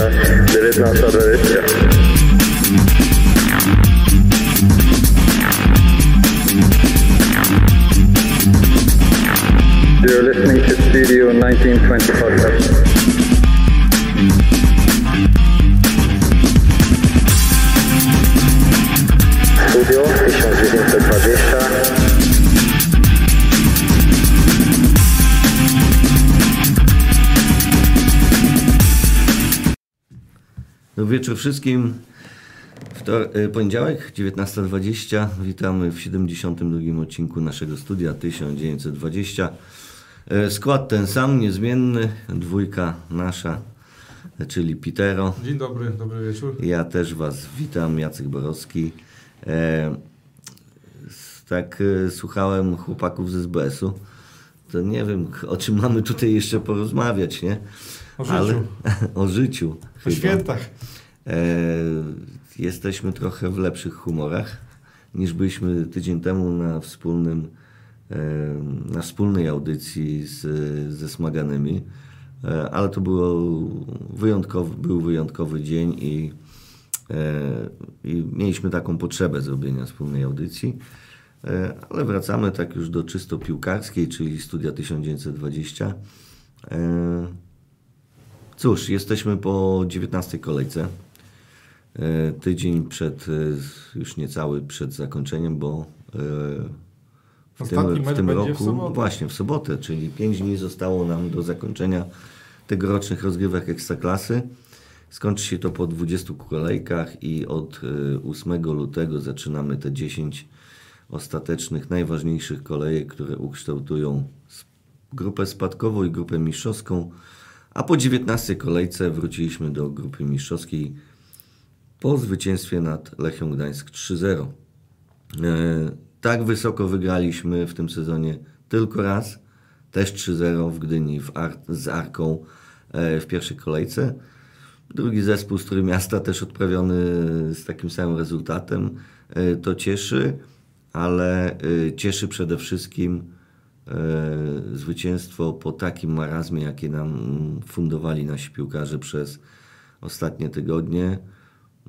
Podcast 1920. You're listening to Studio 1920 Podcast. Wieczór wszystkim. Wtor- y, poniedziałek, 19.20. Witamy w 72. odcinku naszego studia 1920. Y, Skład ten sam, niezmienny. Dwójka nasza, czyli Pitero. Dzień dobry, dobry wieczór. Ja też Was witam, Jacek Borowski. E, tak e, słuchałem chłopaków z SBS-u. To nie wiem, o czym mamy tutaj jeszcze porozmawiać, nie? O życiu. o życiu. Po chyba. świętach. E, jesteśmy trochę w lepszych humorach niż byliśmy tydzień temu na wspólnym e, na wspólnej audycji z, ze Smaganymi. E, ale to było wyjątkowy, był wyjątkowy dzień i, e, i mieliśmy taką potrzebę zrobienia wspólnej audycji. E, ale wracamy tak już do czysto piłkarskiej, czyli studia 1920. Cóż, jesteśmy po 19 kolejce. E, Tydzień przed, e, już niecały przed zakończeniem, bo e, w Ostatni tym, w tym roku, w właśnie w sobotę, czyli 5 dni zostało nam do zakończenia tegorocznych rozgrywek Ekstraklasy. Skończy się to po 20 kolejkach i od e, 8 lutego zaczynamy te 10 ostatecznych, najważniejszych kolejek, które ukształtują grupę spadkową i grupę mistrzowską. A po 19 kolejce wróciliśmy do grupy mistrzowskiej po zwycięstwie nad Lechią Gdańsk 3-0. E, tak wysoko wygraliśmy w tym sezonie tylko raz, też 3-0 w Gdyni w Ar- z Arką e, w pierwszej kolejce. Drugi zespół z Trójmiasta też odprawiony z takim samym rezultatem. E, To cieszy, ale cieszy przede wszystkim zwycięstwo po takim marazmie, jakie nam fundowali nasi piłkarze przez ostatnie tygodnie.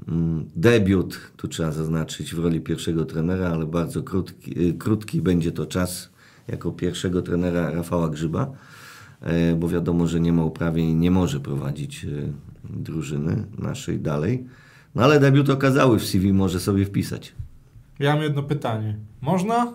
Mm, Debiut, tu trzeba zaznaczyć, w roli pierwszego trenera, ale bardzo krótki, y, krótki będzie to czas jako pierwszego trenera Rafała Grzyba, e, bo wiadomo, że nie ma uprawnień i nie może prowadzić e, drużyny naszej dalej. No ale debiut okazały w CV może sobie wpisać. Ja mam jedno pytanie. Można?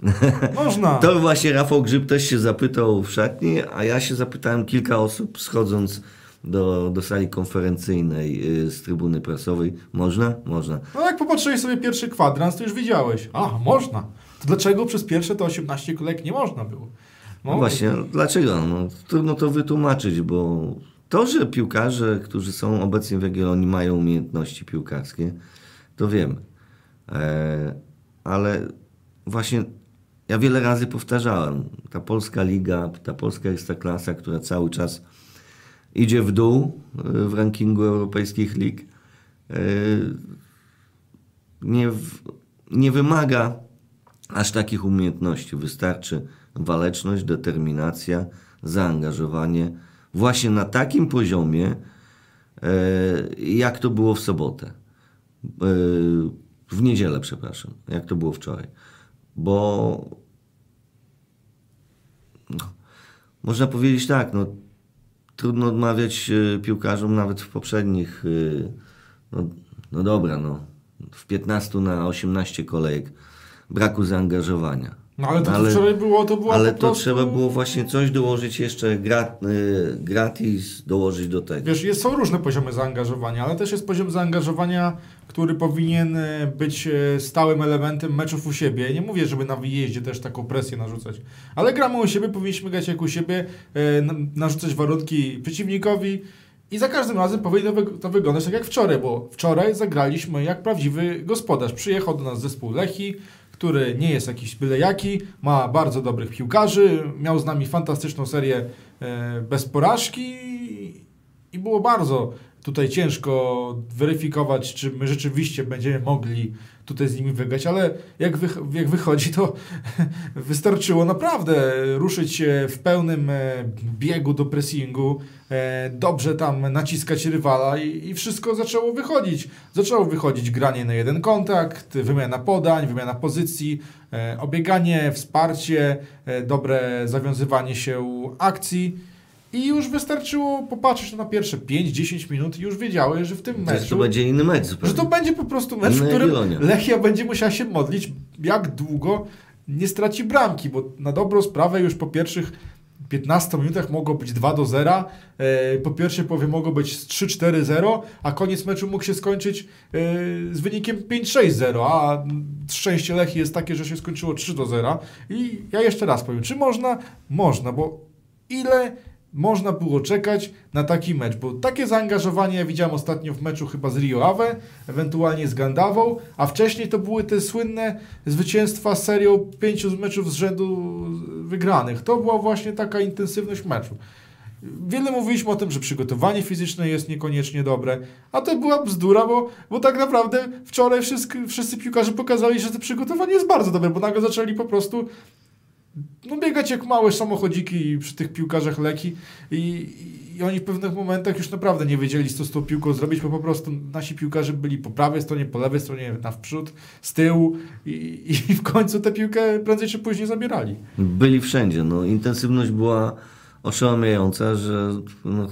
Można. To właśnie Rafał Grzyb też się zapytał w szatni, a ja się zapytałem kilka osób schodząc do, do sali konferencyjnej y, z trybuny prasowej. Można? Można. No jak popatrzyłeś sobie pierwszy kwadrans, to już widziałeś. A, można. To dlaczego przez pierwsze to 18 kolejek nie można było? No właśnie, dlaczego? No, trudno to wytłumaczyć, bo to, że piłkarze, którzy są obecnie w Jagiellonii mają umiejętności piłkarskie, to wiemy. E, ale właśnie ja wiele razy powtarzałem, ta polska liga, ta polska ekstraklasa, która cały czas idzie w dół e, w rankingu europejskich lig, e, nie, nie wymaga aż takich umiejętności. Wystarczy waleczność, determinacja, zaangażowanie właśnie na takim poziomie, e, jak to było w sobotę. W niedzielę, przepraszam, jak to było wczoraj. Bo no, można powiedzieć tak, no, trudno odmawiać e, piłkarzom nawet w poprzednich, e, no, no dobra, no, w 15 na 18 kolejek braku zaangażowania. No ale to, co wczoraj było, to było Ale to prostu... trzeba było właśnie coś dołożyć jeszcze grat, y, gratis, dołożyć do tego. Wiesz, jest, są różne poziomy zaangażowania, ale też jest poziom zaangażowania, który powinien e, być e, stałym elementem meczów u siebie. Nie mówię, żeby na wyjeździe też taką presję narzucać, ale gramy u siebie, powinniśmy grać jak u siebie, na- narzucać warunki przeciwnikowi i za każdym razem powinno to wyglądać tak jak wczoraj, bo wczoraj zagraliśmy jak prawdziwy gospodarz. Przyjechał do nas zespół Lechi, który nie jest jakiś byle jaki, ma bardzo dobrych piłkarzy, miał z nami fantastyczną serię e, bez porażki i było bardzo tutaj ciężko weryfikować, czy my rzeczywiście będziemy mogli tutaj z nimi wygrać, ale jak, wych, jak wychodzi, to wystarczyło naprawdę ruszyć się w pełnym e, biegu do pressingu, e, dobrze tam naciskać rywala i, i wszystko zaczęło wychodzić. Zaczęło wychodzić granie na jeden kontakt, wymiana podań, wymiana pozycji, e, obieganie, wsparcie, e, dobre zawiązywanie się akcji. I już wystarczyło popatrzeć na pierwsze 5-10 minut i już wiedziały, że w tym jest, to meczu będzie inny mecz że zupełnie. to będzie po prostu mecz, w Inna którym Jagiellonia. Lechia będzie musiała się modlić, jak długo nie straci bramki, bo na dobrą sprawę już po pierwszych 15 minutach mogło być 2 do 0, e, po pierwszej połowie mogło być 3-4-0, a koniec meczu mógł się skończyć e, z wynikiem 5-6-0, a szczęście Lechii jest takie, że się skończyło 3 do 0 i ja jeszcze raz powiem, czy można? Można, bo ile można było czekać na taki mecz, bo takie zaangażowanie ja widziałem ostatnio w meczu chyba z Rio Ave, ewentualnie z Gandawą, a wcześniej to były te słynne zwycięstwa z serią pięciu meczów z rzędu wygranych. To była właśnie taka intensywność meczu. Wiele mówiliśmy o tym, że przygotowanie fizyczne jest niekoniecznie dobre, a to była bzdura, bo, bo tak naprawdę wczoraj wszyscy, wszyscy piłkarze pokazali, że to przygotowanie jest bardzo dobre, bo nagle zaczęli po prostu no biegać jak małe samochodziki przy tych piłkarzach leki i, i oni w pewnych momentach już naprawdę nie wiedzieli, co z tą piłką zrobić, bo po prostu nasi piłkarze byli po prawej stronie, po lewej stronie, na wprzód, z tyłu i, i w końcu tę piłkę prędzej czy później zabierali. Byli wszędzie. No, intensywność była oszałamiająca, że no,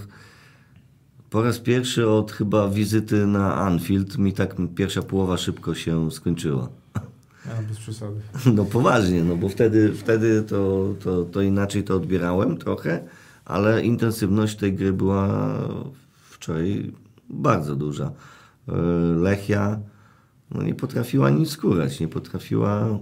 po raz pierwszy od chyba wizyty na Anfield mi tak pierwsza połowa szybko się skończyła. Ja, bez przesady. No poważnie, no bo wtedy, wtedy to, to, to inaczej to odbierałem trochę, ale intensywność tej gry była wczoraj bardzo duża. E, Lechia no nie potrafiła nic skórać, nie potrafiła...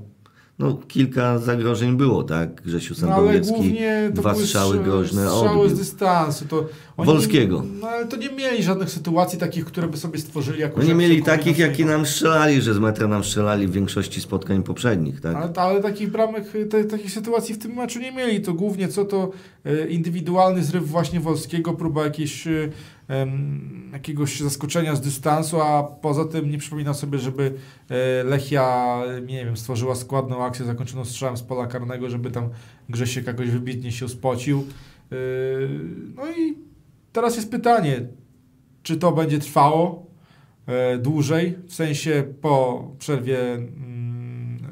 No kilka zagrożeń było, tak? Grzesiu No Sandowiecki, to dwa strzały strza- groźne, strzały z odbił. dystansu. To oni, Wolskiego. No ale to nie mieli żadnych sytuacji takich, które by sobie stworzyli jakąś No nie mieli takich, jakie nam strzelali, że z metra nam strzelali w większości spotkań poprzednich, tak? Ale, ale takich bramek, te, takich sytuacji w tym meczu nie mieli. To głównie co to e, indywidualny zryw właśnie Wolskiego, próba jakiejś, e, jakiegoś zaskoczenia z dystansu, a poza tym nie przypominam sobie, żeby e, Lechia, nie wiem, stworzyła składną akcję zakończoną strzałem z pola karnego, żeby tam Grzesiek jakoś wybitnie się spocił. No i teraz jest pytanie, czy to będzie trwało e, dłużej, w sensie po przerwie mm,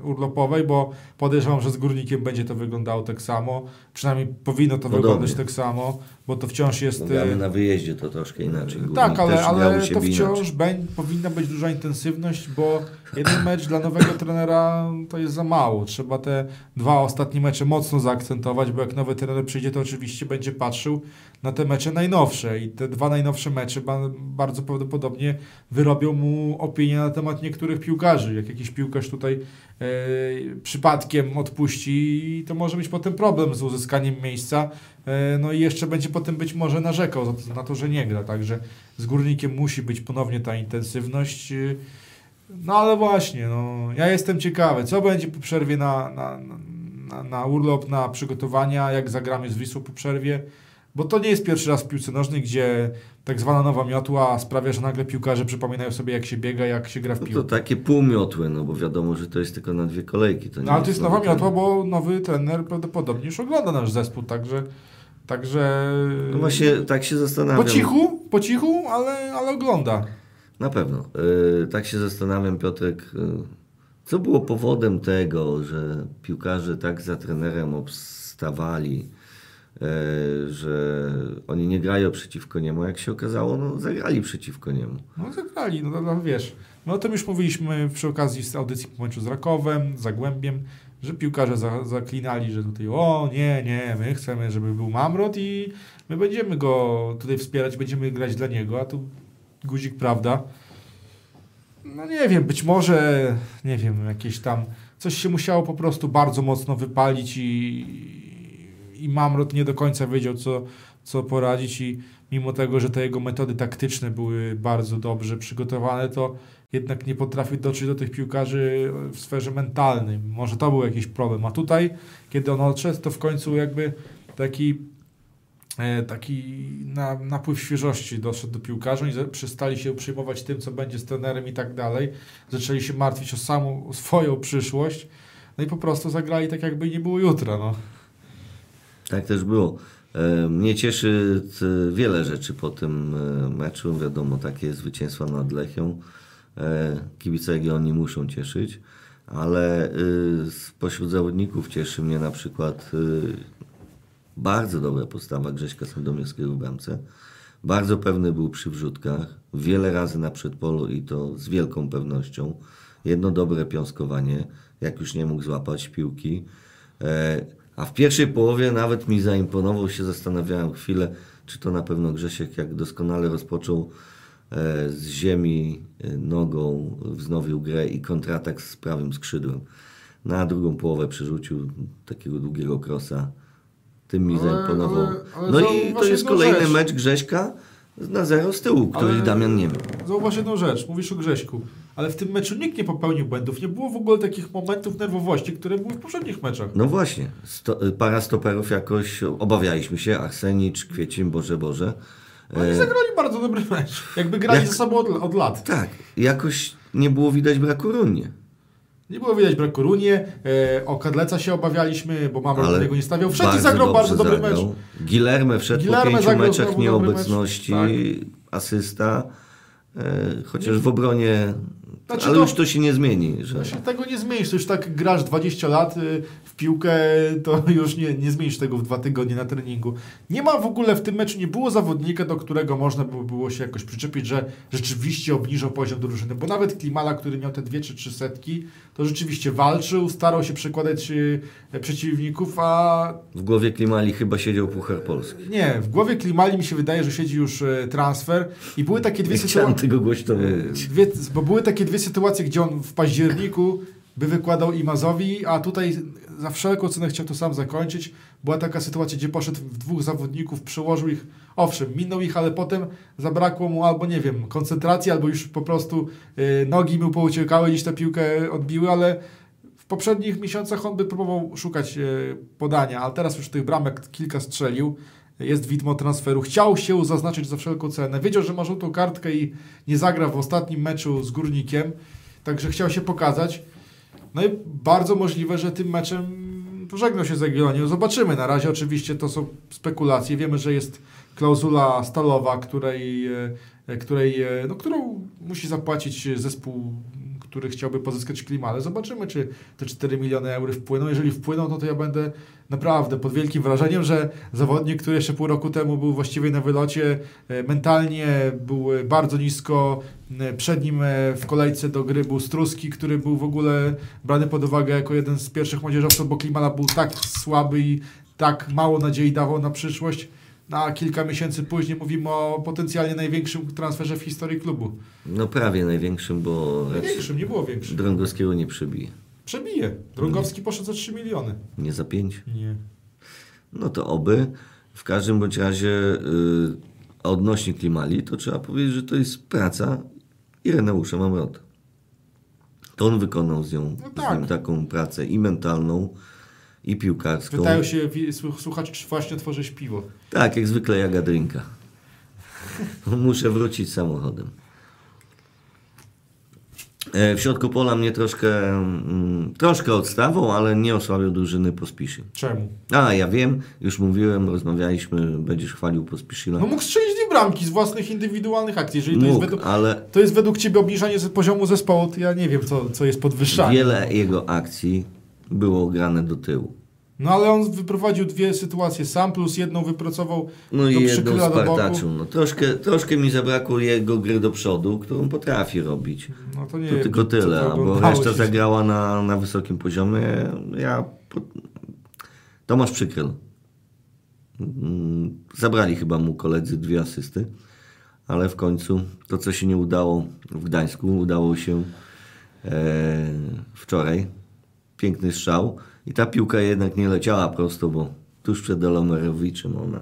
urlopowej, bo podejrzewam, że z Górnikiem będzie to wyglądało tak samo. Przynajmniej powinno to Podobnie. wyglądać tak samo, bo to wciąż jest... No, gramy e, na wyjeździe to troszkę inaczej. Górnik tak, ale, ale to wciąż beń, powinna być duża intensywność, bo jeden mecz dla nowego trenera to jest za mało. Trzeba te dwa ostatnie mecze mocno zaakcentować, bo jak nowy trener przyjdzie, to oczywiście będzie patrzył na te mecze najnowsze i te dwa najnowsze mecze ba- bardzo prawdopodobnie wyrobią mu opinię na temat niektórych piłkarzy. Jak jakiś piłkarz tutaj e, przypadkiem odpuści, to może być potem problem z uzyskaniem miejsca. E, No i jeszcze będzie potem być może narzekał za- na to, że nie gra. Także z górnikiem musi być ponownie ta intensywność. Y, No ale właśnie, no, ja jestem ciekawy, co będzie po przerwie na, na, na, na urlop, na przygotowania, jak zagramy z Wisłą po przerwie. Bo to nie jest pierwszy raz w piłce nożnej, gdzie tak zwana nowa miotła sprawia, że nagle piłkarze przypominają sobie, jak się biega, jak się gra w No piłkę. to takie półmiotłe, no bo wiadomo, że to jest tylko na dwie kolejki. To nie No ale to jest nowa miotła, bo nowy trener prawdopodobnie już ogląda nasz zespół, także... Także... No właśnie tak się zastanawiam. Po cichu, po cichu, ale, ale ogląda. Na pewno. Yy, tak się zastanawiam, Piotrek, yy, co było powodem tego, że piłkarze tak za trenerem obstawali, że oni nie grają przeciwko niemu. Jak się okazało, no zagrali przeciwko niemu. No zagrali, no, no wiesz. No o tym już mówiliśmy przy okazji z audycji po meczu z Rakowem, Zagłębiem, że piłkarze za, zaklinali, że tutaj o nie, nie, my chcemy, żeby był Mamrot i my będziemy go tutaj wspierać, będziemy grać dla niego, a tu guzik prawda. No nie wiem, być może, nie wiem, jakieś tam, coś się musiało po prostu bardzo mocno wypalić i, i Mamrot nie do końca wiedział, co, co poradzić i mimo tego, że te jego metody taktyczne były bardzo dobrze przygotowane, to jednak nie potrafił dotrzeć do tych piłkarzy w sferze mentalnej. Może to był jakiś problem. A tutaj, kiedy on odszedł, to w końcu jakby taki e, taki na, napływ świeżości doszedł do piłkarzy. Oni przestali się przejmować tym, co będzie z trenerem i tak dalej. Zaczęli się martwić o samą o swoją przyszłość. No i po prostu zagrali tak, jakby nie było jutra. No. Tak też było. E, Mnie cieszy c- wiele rzeczy po tym e, meczu. Wiadomo, takie zwycięstwa nad Lechią. E, Kibice Legionii muszą cieszyć, ale spośród zawodników cieszy mnie na przykład bardzo dobra postawa Grześka Sandomierskiego w bramce. Bardzo pewny był przy wrzutkach, wiele razy na przedpolu i to z wielką pewnością. Jedno dobre piąskowanie, jak już nie mógł złapać piłki. A w pierwszej połowie nawet mi zaimponował, się zastanawiałem chwilę, czy to na pewno Grzesiek, jak doskonale rozpoczął e, z ziemi e, nogą, wznowił grę i kontratak z prawym skrzydłem. Na drugą połowę przerzucił takiego długiego krosa. Tym mi Ale- zaimponował. ale- ale no i to jest kolejny rzecz. mecz Grześka na zero z tyłu, który Ale Damian nie miał. Zauważ jedną rzecz, mówisz o Grześku, ale w tym meczu nikt nie popełnił błędów. Nie było w ogóle takich momentów nerwowości, które były w poprzednich meczach. No właśnie, sto, para stoperów jakoś obawialiśmy się, Arsenicz, Kwiecień, Boże Boże. Oni E, zagrali bardzo dobry mecz. Jakby grali Jak- ze sobą od, od lat. tak, jakoś nie było widać braku runie. Nie było widać braku Runie, e, o Kadleca się obawialiśmy, bo mamy Ale niego nie stawiał. Wszędzie zagrał bardzo dobry mecz. zagrał. Guilherme wszedł Guilherme po pięciu meczach nieobecności, mecz. Tak. asysta. E, chociaż w obronie, Znaczy ale to- już to się nie zmieni. Że... Znaczy, tego nie zmienisz, to już tak grasz 20 lat y, w piłkę, to już nie, nie zmienisz tego w dwa tygodnie na treningu. Nie ma w ogóle w tym meczu, nie było zawodnika, do którego można by było się jakoś przyczepić, że rzeczywiście obniżał poziom drużyny, bo nawet Klimala, który miał te dwie czy trzy setki, to rzeczywiście walczył, starał się przekładać y, przeciwników, a W głowie Klimali chyba siedział Puchar Polski. nie, w głowie Klimali mi się wydaje, że siedzi już y, transfer i były takie dwie Nie chciałem sytuacje. tego głośno. Dwie, bo były takie dwie sytuacje, gdzie on w październiku by wykładał Imazowi, a tutaj za wszelką cenę chciał to sam zakończyć. Była taka sytuacja, gdzie poszedł w dwóch zawodników, przełożył ich, owszem, minął ich, ale potem zabrakło mu albo, nie wiem, koncentracji, albo już po prostu y, nogi mu pouciekały, gdzieś tę piłkę odbiły, ale w poprzednich miesiącach on by próbował szukać y, podania, ale teraz już tych bramek kilka strzelił. Jest widmo transferu. Chciał się zaznaczyć za wszelką cenę. Wiedział, że ma żółtą kartkę i nie zagra w ostatnim meczu z Górnikiem, także chciał się pokazać. No i bardzo możliwe, że tym meczem pożegnał się z Jagiellonią. Zobaczymy. Na razie oczywiście to są spekulacje. Wiemy, że jest klauzula stalowa, której, e, której, e, no, którą musi zapłacić zespół, który chciałby pozyskać klima, ale zobaczymy, czy te 4 miliony euro wpłyną. Jeżeli wpłyną, no to ja będę naprawdę pod wielkim wrażeniem, że zawodnik, który jeszcze pół roku temu był właściwie na wylocie, e, mentalnie był bardzo nisko, e, przed nim e, w kolejce do gry był Struski, który był w ogóle brany pod uwagę jako jeden z pierwszych młodzieżowców, bo Klimala był tak słaby i tak mało nadziei dawał na przyszłość. Na kilka miesięcy później mówimy o potencjalnie największym transferze w historii klubu. No prawie największym, bo Największym, nie było większym. Drągowskiego nie przebije. Przebije. Drągowski poszedł za 3 miliony. Nie za pięć. Nie. No to oby. W każdym bądź razie yy, a odnośnie Klimali, to trzeba powiedzieć, że to jest praca Ireneusza Mamrota. To on wykonał z, nią, No z tak. nim taką pracę i mentalną, i piłkarską. Pytają się słuchacze, czy właśnie tworzysz piwo. Tak, jak zwykle jaga drinka. Muszę wrócić samochodem. E, W środku pola mnie troszkę, mm, troszkę odstawał, ale nie osłabił drużyny Pospiszy. Czemu? A, ja wiem, już mówiłem, rozmawialiśmy, będziesz chwalił Pospiszila. No mógł strzelić dwie bramki z własnych indywidualnych akcji. Jeżeli to jest, Mógł, według, ale to jest według Ciebie obniżanie poziomu zespołu, to ja nie wiem, co, co jest podwyższanie. wiele jego akcji było grane do tyłu. No ale on wyprowadził dwie sytuacje sam, plus jedną wypracował No i jedną partaczu. No, troszkę, troszkę mi zabrakło jego gry do przodu, którą potrafi robić. No to nie To tylko tyle, to bo reszta się. zagrała na, na wysokim poziomie. Ja... Po... Tomasz Przykryl. Mm, Zabrali chyba mu koledzy dwie asysty, ale w końcu to, co się nie udało w Gdańsku, udało się e, wczoraj. Piękny strzał i ta piłka jednak nie leciała prosto, bo tuż przed Elomerowiczem ona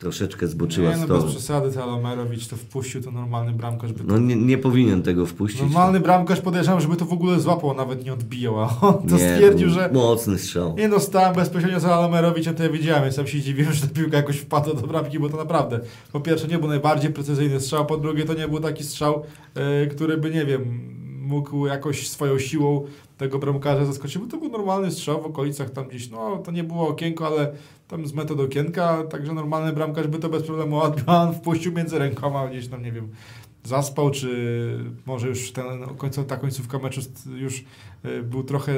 troszeczkę zboczyła Nie, no z bez toru. przesady, to Alomerowicz to wpuścił, to normalny bramkarz by to... No nie, nie powinien tego wpuścić. Normalny bramkarz podejrzewam, żeby to w ogóle złapał, nawet nie odbijał, a on to nie, stwierdził, że Mocny strzał. nie no, stałem bezpośrednio za Alomerowiczem, to ja wiedziałem, więc sam się dziwiłem, że ta piłka jakoś wpadła do bramki, bo to naprawdę, po pierwsze nie był najbardziej precyzyjny strzał, po drugie to nie był taki strzał, e, który by, nie wiem, mógł jakoś swoją siłą tego bramkarza zaskoczyć, bo to był normalny strzał w okolicach tam gdzieś, no to nie było okienko, ale tam z metod okienka, także normalny bramkarz by to bez problemu odbił, on wpuścił między rękoma gdzieś tam, nie wiem, zaspał, czy może już ten, ta końcówka meczu już y, był trochę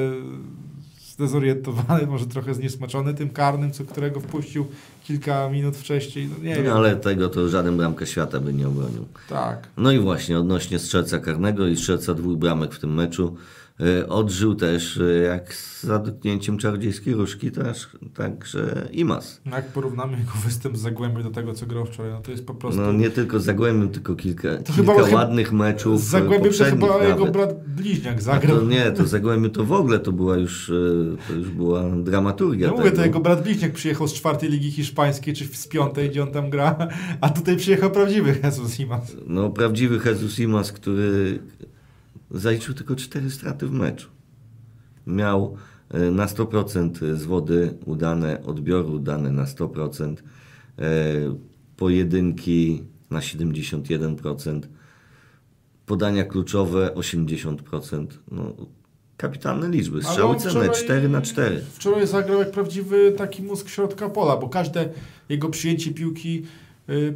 zdezorientowany, może trochę zniesmaczony tym karnym, co którego wpuścił kilka minut wcześniej. No, nie No, wiem. ale tego to żaden bramka świata by nie obronił. Tak. No i właśnie odnośnie strzelca karnego i strzelca dwóch bramek w tym meczu. E, Odżył też e, jak z zadotknięciem czarodziejskiej różki, też, także Imas. No Jak porównamy jego występ z Zagłębiem do tego, co grał wczoraj, no to jest po prostu... No nie tylko z Zagłębiem, tylko kilka, To kilka chyba- ładnych meczów z Zagłębiem to chyba jego nawet. brat bliźniak A zagrał. to nie, to Zagłębiu to w ogóle to była już, e, to już była dramaturgia Ja mówię, to jego brat bliźniak przyjechał z czwartej ligi hiszpańskiej, czy z piątej, gdzie on tam gra, a tutaj przyjechał prawdziwy Jesus Imas. No prawdziwy Jesus Imas, który zaliczył tylko cztery straty w meczu. Miał e, na 100% z wody udane, odbiory udane na 100%, e, pojedynki na 71%, podania kluczowe 80%. No, kapitalne liczby, strzały cenne wczoraj- 4 na 4. Wczoraj zagrał jak prawdziwy taki mózg środka pola, bo każde jego przyjęcie piłki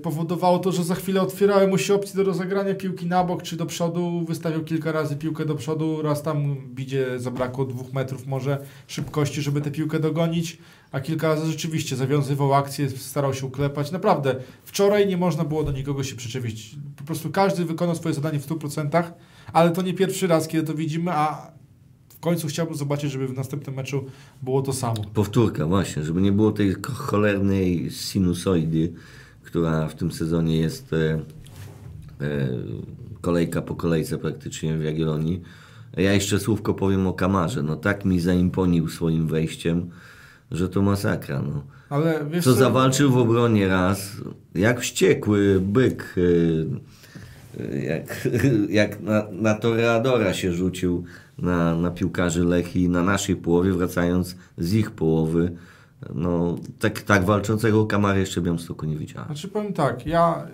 powodowało to, że za chwilę otwierały mu się opcje do rozegrania piłki na bok czy do przodu. Wystawiał kilka razy piłkę do przodu, raz tam bidzie zabrakło dwóch metrów może szybkości, żeby tę piłkę dogonić, a kilka razy rzeczywiście zawiązywał akcję, starał się uklepać. Naprawdę, wczoraj nie można było do nikogo się przyczepić. Po prostu każdy wykonał swoje zadanie w 100%, ale to nie pierwszy raz, kiedy to widzimy, a w końcu chciałbym zobaczyć, żeby w następnym meczu było to samo. Powtórka, właśnie, żeby nie było tej cholernej sinusoidy, która w tym sezonie jest e, e, kolejka po kolejce praktycznie w Jagiellonii. Ja jeszcze słówko powiem o Kamarze. No tak mi zaimponił swoim wejściem, że to masakra. No. Ale wiesz Co zawalczył w obronie raz, jak wściekły byk, e, jak, jak na, na toreadora się rzucił na, na piłkarzy Lechii na naszej połowie, wracając z ich połowy. No, tak, tak walczącego Kamary jeszcze Białymstoku nie widziałem. Znaczy powiem tak, ja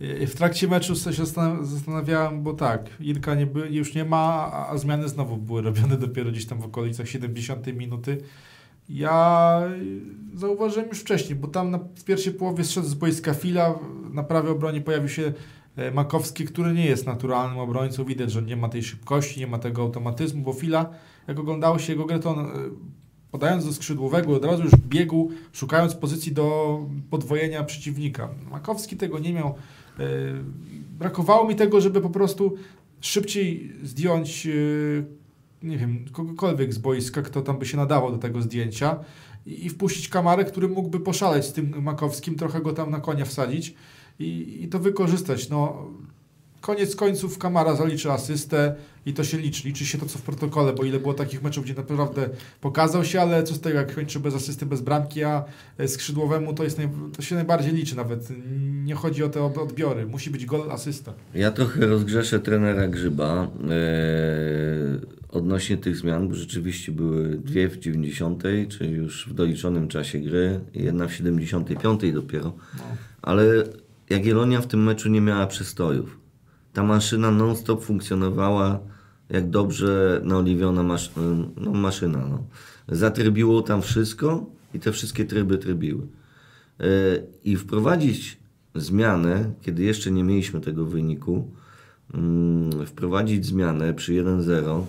y, w trakcie meczu się zastan- zastanawiałem, bo tak, Irka nie by, już nie ma, a, zmiany znowu były robione dopiero gdzieś tam w okolicach 70 minuty. Ja y, zauważyłem już wcześniej, bo tam na, w pierwszej połowie zszedł z boiska Fila, na prawej obronie pojawił się e, Makowski, który nie jest naturalnym obrońcą. Widać, że nie ma tej szybkości, nie ma tego automatyzmu, bo Fila, jak oglądało się jego grę, to on e, podając do skrzydłowego od razu już biegł, szukając pozycji do podwojenia przeciwnika. Makowski tego nie miał. E, Brakowało mi tego, żeby po prostu szybciej zdjąć, e, nie wiem, kogokolwiek z boiska, kto tam by się nadawał do tego zdjęcia i, wpuścić kamarę, który mógłby poszaleć z tym Makowskim, trochę go tam na konia wsadzić i, i to wykorzystać. No, koniec końców Kamara zaliczy asystę i to się liczy. Liczy się to, co w protokole, bo ile było takich meczów, gdzie naprawdę pokazał się, ale co z tego, jak kończy bez asysty, bez bramki, a e, skrzydłowemu to, jest naj, to się najbardziej liczy nawet. Nie chodzi o te odbiory. Musi być gol, asysta. Ja trochę rozgrzeszę trenera Grzyba e, odnośnie tych zmian, bo rzeczywiście były dwie w 90, czyli już w doliczonym czasie gry, i jedna w 75 dopiero. No. Ale Jagiellonia w tym meczu nie miała przestojów. Ta maszyna non-stop funkcjonowała jak dobrze naoliwiona masz, no, maszyna. No. Zatrybiło tam wszystko i te wszystkie tryby trybiły. E, I wprowadzić zmianę, kiedy jeszcze nie mieliśmy tego wyniku, mm, wprowadzić zmianę przy 1-0,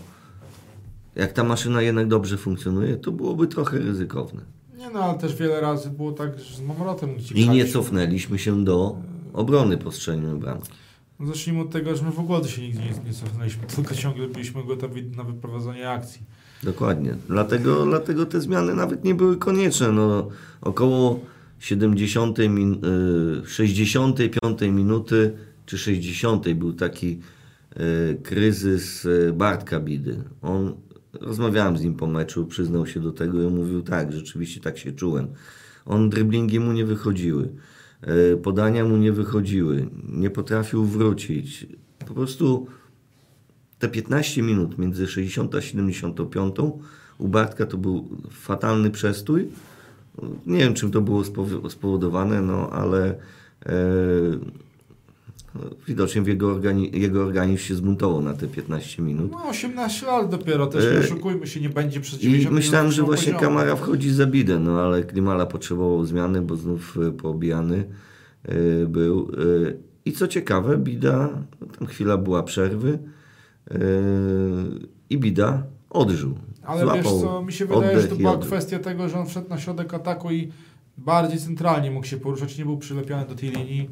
jak ta maszyna jednak dobrze funkcjonuje, to byłoby trochę ryzykowne. Nie no, ale też wiele razy było tak, że z Mamrotem I nie cofnęliśmy się do obrony po strzeleniu bramki. No Zacznijmy od tego, że my w ogóle się nigdy nie, nie cofnęliśmy, tylko ciągle byliśmy gotowi na wyprowadzenie akcji. Dokładnie. Dlatego, dlatego te zmiany nawet nie były konieczne. No, około 70, min, y, 65 minuty czy 60 był taki y, kryzys y, Bartka Bidy. On, rozmawiałem z nim po meczu, przyznał się do tego i mówił tak, rzeczywiście tak się czułem. On driblingi mu nie wychodziły, podania mu nie wychodziły, nie potrafił wrócić. Po prostu te 15 minut między 60 a 75 u Bartka to był fatalny przestój. Nie wiem, czym to było spowo- spowodowane, no ale e, no, widocznie w jego, organi- jego organizm się zbuntował na te 15 minut. No 18 lat dopiero, też nie E, oszukujmy się, nie będzie przez I 90 myślałem, minut że właśnie poziomu. Kamara wchodzi za bidę, no ale Klimala potrzebował zmiany, bo znów e, poobijany e, był. I co ciekawe, Bida, tam chwila była przerwy i Bida odżył. Ale wiesz Złapał co, mi się wydaje, że to i była kwestia tego, że on wszedł na środek ataku i bardziej centralnie mógł się poruszać, nie był przylepiony do tej linii,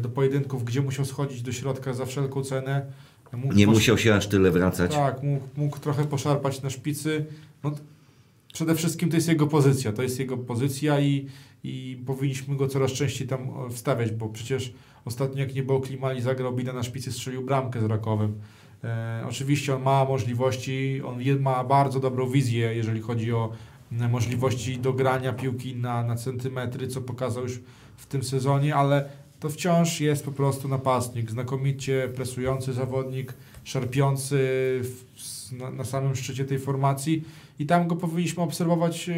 do pojedynków, gdzie musiał schodzić do środka za wszelką cenę. Mógł Nie musiał się aż tyle wracać. Tak, mógł, mógł trochę poszarpać na szpicy. No, przede wszystkim to jest jego pozycja, to jest jego pozycja i, i powinniśmy go coraz częściej tam o, wstawiać, bo przecież ostatnio jak nie było Klimali, zagrał Bida na szpicy, strzelił bramkę z Rakowem. E, oczywiście on ma możliwości, on je, ma bardzo dobrą wizję, jeżeli chodzi o możliwości dogrania piłki na, na centymetry, co pokazał już w tym sezonie, ale to wciąż jest po prostu napastnik, znakomicie presujący zawodnik, szarpiący w, na, na samym szczycie tej formacji i tam go powinniśmy obserwować e,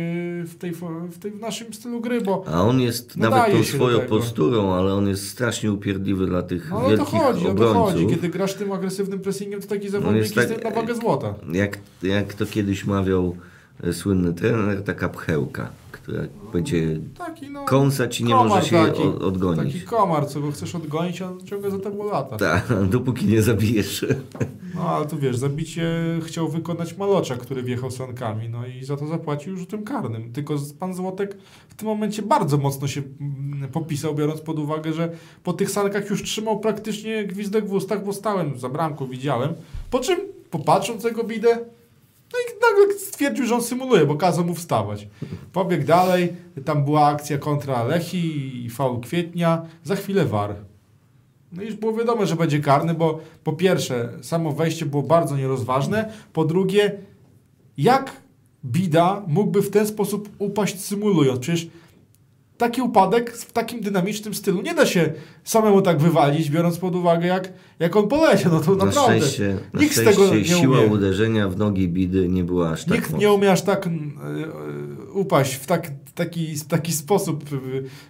w, tej, w, tej, w naszym stylu gry, bo A on jest nawet tą swoją posturą, ale on jest strasznie upierdliwy dla tych no, o to wielkich chodzi, o to obrońców. chodzi. Kiedy grasz tym agresywnym pressingiem, to taki zawodnik jest jest, tak- na wagę złota. Jak, jak to kiedyś mawiał e, słynny trener, taka pchełka, będzie Taki no, kąsać i nie może się taki, odgonić. Taki komar, co go chcesz odgonić, a on ciągle za tobą lata. Tak, dopóki nie zabijesz. No ale tu wiesz, zabicie chciał wykonać Malocza, który wjechał sankami, no i za to zapłacił rzutem karnym. Tylko pan Złotek w tym momencie bardzo mocno się mm, popisał, biorąc pod uwagę, że po tych sankach już trzymał praktycznie gwizdek w ustach, bo stałem za bramką, widziałem. Po czym popatrząc tego bidę, no i nagle stwierdził, że on symuluje, bo kazał mu wstawać. Pobiegł dalej, tam była akcja kontra Lechi i faul Kwietnia, za chwilę war. No i już było wiadomo, że będzie karny, bo po pierwsze, samo wejście było bardzo nierozważne, po drugie, jak Bida mógłby w ten sposób upaść symulując? Przecież taki upadek w takim dynamicznym stylu nie da się samemu tak wywalić, biorąc pod uwagę, jak, jak on poleciał. No to Na naprawdę. szczęście, na Nikt z szczęście tego nie siła umie. uderzenia w nogi bidy nie była aż tak Nikt mocna. nie umie aż tak mm, e, upaść w tak, taki, taki sposób e,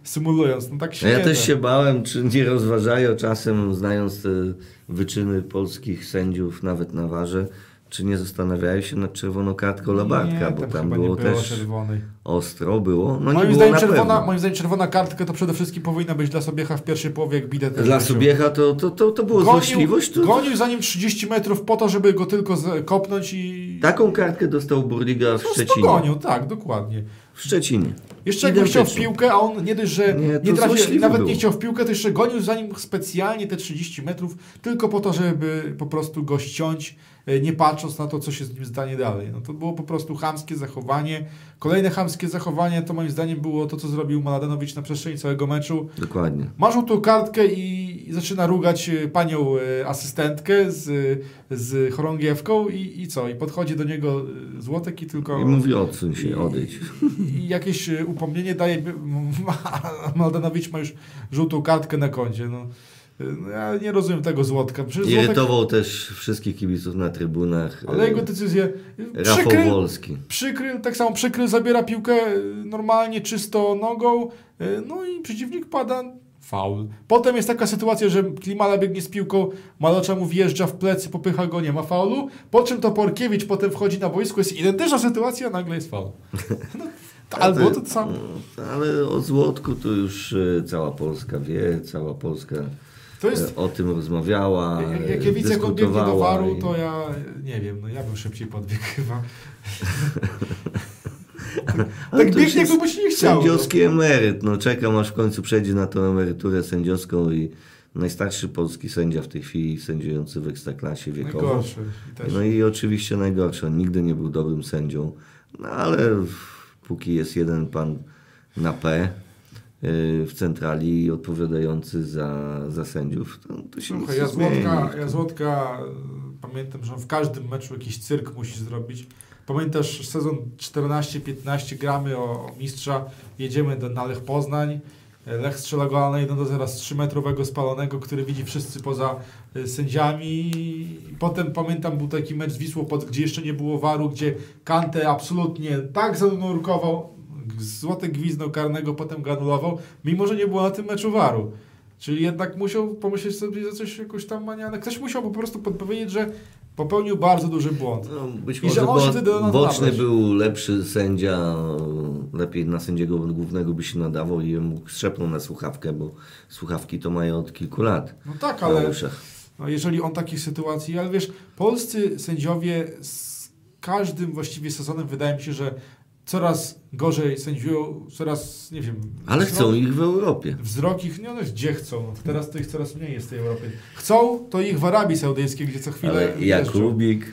symulując. No tak się No ja też da. się bałem, czy nie rozważają czasem, znając wyczyny polskich sędziów, nawet na warze, czy nie zastanawiają się nad czerwoną kartką Labartka, nie, bo tam chyba było było też czerwonej. ostro było. No moim, było zdaniem na czerwona, moim zdaniem czerwona kartka to przede wszystkim powinna być dla Sobiecha w pierwszej połowie, jak bidę też Dla wrócił. Subiecha to, to, to, to było Gonił, złośliwość. To, gonił za nim 30 metrów po to, żeby go tylko kopnąć i... Taką kartkę dostał Burliga w Szczecinie. gonił, tak, dokładnie. W Szczecinie. Jeszcze jakby chciał w piłkę, a on nie dość, że Nie, nie, trafił, nawet było. nie chciał w piłkę, to jeszcze gonił za nim specjalnie te 30 metrów, tylko po to, żeby po prostu go ściąć, nie patrząc na to, co się z nim stanie dalej. No to było po prostu chamskie zachowanie. Kolejne chamskie zachowanie to moim zdaniem było to, co zrobił Maladenowicz na przestrzeni całego meczu. Dokładnie. Ma żółtą kartkę i, i zaczyna rugać e, panią e, asystentkę z, z chorągiewką i, i co? I podchodzi do niego e, Złotek i tylko... I mówi odsuń się, odejdź. I jakieś e, upomnienie daje. Maldanowicz ma już żółtą kartkę na koncie. No. No, ja nie rozumiem tego Złotka. Przecież Złotek, Irytował też wszystkich kibiców na trybunach. ale jego decyzje. Rafał Przykrył, Wolski. przykrył, tak samo przykrył, zabiera piłkę e, normalnie, czysto nogą. e, No i przeciwnik pada. Faul. Potem jest taka sytuacja, że Klimala biegnie z piłką, Malocza mu wjeżdża w plecy, popycha go, nie ma faulu. Po czym to Porkiewicz potem wchodzi na boisko, jest identyczna sytuacja, nagle jest faul. No, albo to samo. Ale o Złotku to już cała Polska wie, cała Polska jest e, o tym rozmawiała, Jak, ja widzę, biegnie do waru, to ja nie wiem, no ja bym szybciej podbiegł chyba. Ale tak biegnie, jakby mu się nie chciało. Sędziowski emeryt. No czekam aż w końcu przejdzie na tą emeryturę sędziowską i najstarszy polski sędzia w tej chwili sędziujący w Ekstraklasie wiekowo. Najgorszy. I. No i oczywiście najgorszy. On nigdy nie był dobrym sędzią. No ale póki jest jeden pan na P w centrali odpowiadający za, za sędziów, to, to się Słuchaj, nic ja. Złotka, ja Złotka, y, pamiętam, że w każdym meczu jakiś cyrk musi zrobić. Pamiętasz sezon 14-15, gramy o, o mistrza, jedziemy do, na Lech Poznań. Lech strzela gola na 1 do 0 z 3-metrowego spalonego, który widzi wszyscy poza y, sędziami. Potem pamiętam był taki mecz z Wisłą, pod, gdzie jeszcze nie było waru, gdzie Kante absolutnie tak zanurkował, złoty gwizdał karnego, potem go anulował, mimo że nie było na tym meczu waru. Czyli jednak musiał pomyśleć sobie, że coś jakoś tam maniane. Ktoś musiał po prostu podpowiedzieć, że popełnił bardzo duży błąd. No, być I może że on się wtedy boczny był lepszy sędzia, lepiej na sędziego głównego by się nadawał i mógł strzepnął na słuchawkę, bo słuchawki to mają od kilku lat No tak, ale no jeżeli on takich sytuacji, ale wiesz, polscy sędziowie z każdym właściwie sezonem wydaje mi się, że coraz gorzej sędziują, coraz, nie wiem... Ale wzrok- chcą ich w Europie. Wzrok ich, no, no gdzie chcą? Teraz to ich coraz mniej jest w tej Europie. Chcą, to ich w Arabii Saudyjskiej, gdzie co chwilę Ale. Jakubik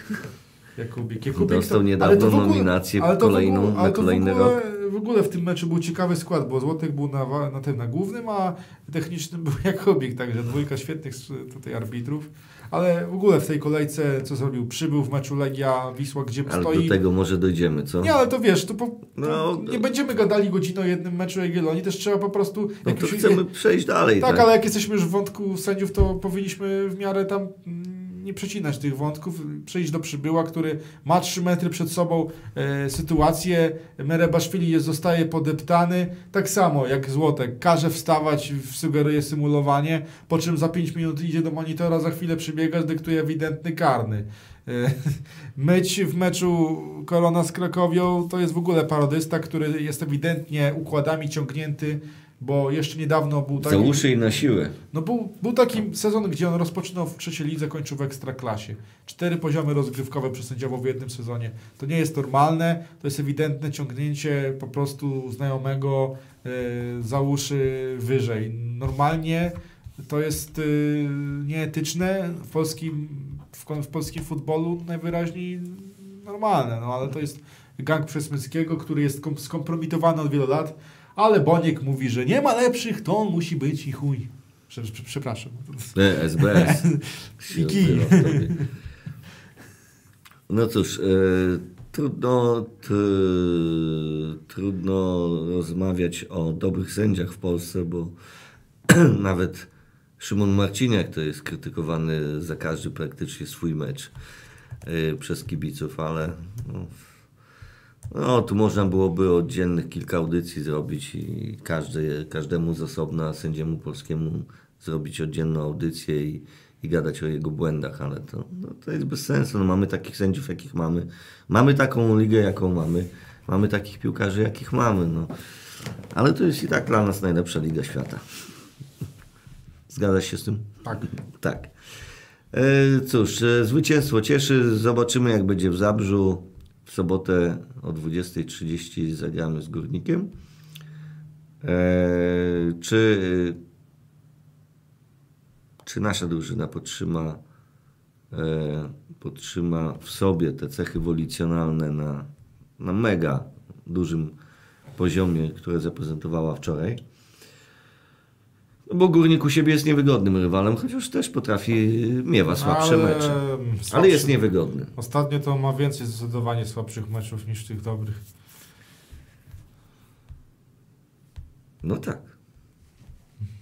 Jakubik. Jakubik dostał to, niedawno to ogóle- nominację kolejną ogóle- na to w kolejny ogóle, rok. W ogóle w tym meczu był ciekawy skład, bo Złotek był na, na tym na głównym, a technicznym był Jakubik, także dwójka świetnych tutaj arbitrów. Ale w ogóle w tej kolejce, co zrobił? Przybył w meczu Legia Wisła, gdzie Ale stoi... do tego może dojdziemy, co? Nie, ale to wiesz, to po, No, nie będziemy gadali godzinę o jednym meczu Jagiellonii, też trzeba po prostu... No to już- chcemy przejść dalej, tak, tak? ale jak jesteśmy już w wątku sędziów, to powinniśmy w miarę tam mm, nie przecinać tych wątków, przejść do przybyła, który ma 3 metry przed sobą e, sytuację, Merebaszwili jest, zostaje podeptany, tak samo jak Złotek, każe wstawać, sugeruje symulowanie, po czym za 5 minut idzie do monitora, za chwilę przybiega, dyktuje ewidentny karny. E, Myć w meczu Korona z Krakowią to jest w ogóle parodysta, który jest ewidentnie układami ciągnięty, bo jeszcze niedawno był taki... Za uszy i na siłę. No był, był taki sezon, gdzie on rozpoczynał w trzeciej lidze, kończył w ekstraklasie. Cztery poziomy rozgrywkowe przesędziował w jednym sezonie. To nie jest normalne, to jest ewidentne ciągnięcie po prostu znajomego e, za uszy wyżej. Normalnie to jest e, nieetyczne w polskim, w, w polskim futbolu najwyraźniej normalne, no ale to jest gang Przesmyckiego, który jest kom- skompromitowany od wielu lat, ale Boniek mówi, że nie ma lepszych, to on musi być i chuj. Prze- prze- Przepraszam. SBS. I kij. No cóż, e, trudno, t, trudno rozmawiać o dobrych sędziach w Polsce, bo nawet Szymon Marciniak to jest krytykowany za każdy praktycznie swój mecz e, przez kibiców, ale no, no, tu można byłoby oddzielnych kilka audycji zrobić i każdy, każdemu z osobna sędziemu polskiemu zrobić oddzielną audycję i, i gadać o jego błędach, ale to, no, to jest bez sensu. No, mamy takich sędziów, jakich mamy. Mamy taką ligę, jaką mamy. Mamy takich piłkarzy, jakich mamy. No. Ale to jest i tak dla nas najlepsza liga świata. Zgadzasz się z tym? Tak. Tak. E, Cóż, e, zwycięstwo cieszy. Zobaczymy, jak będzie w Zabrzu. W sobotę o 20.30 zagramy z Górnikiem. E, Czy, czy nasza drużyna podtrzyma, e, podtrzyma w sobie te cechy wolicjonalne na, na mega dużym poziomie, które zaprezentowała wczoraj? No bo Górnik u siebie jest niewygodnym rywalem, chociaż też potrafi, miewa słabsze Ale, mecze. mm, Ale słabszy- jest niewygodny. Ostatnio to ma więcej zdecydowanie słabszych meczów niż tych dobrych. No tak.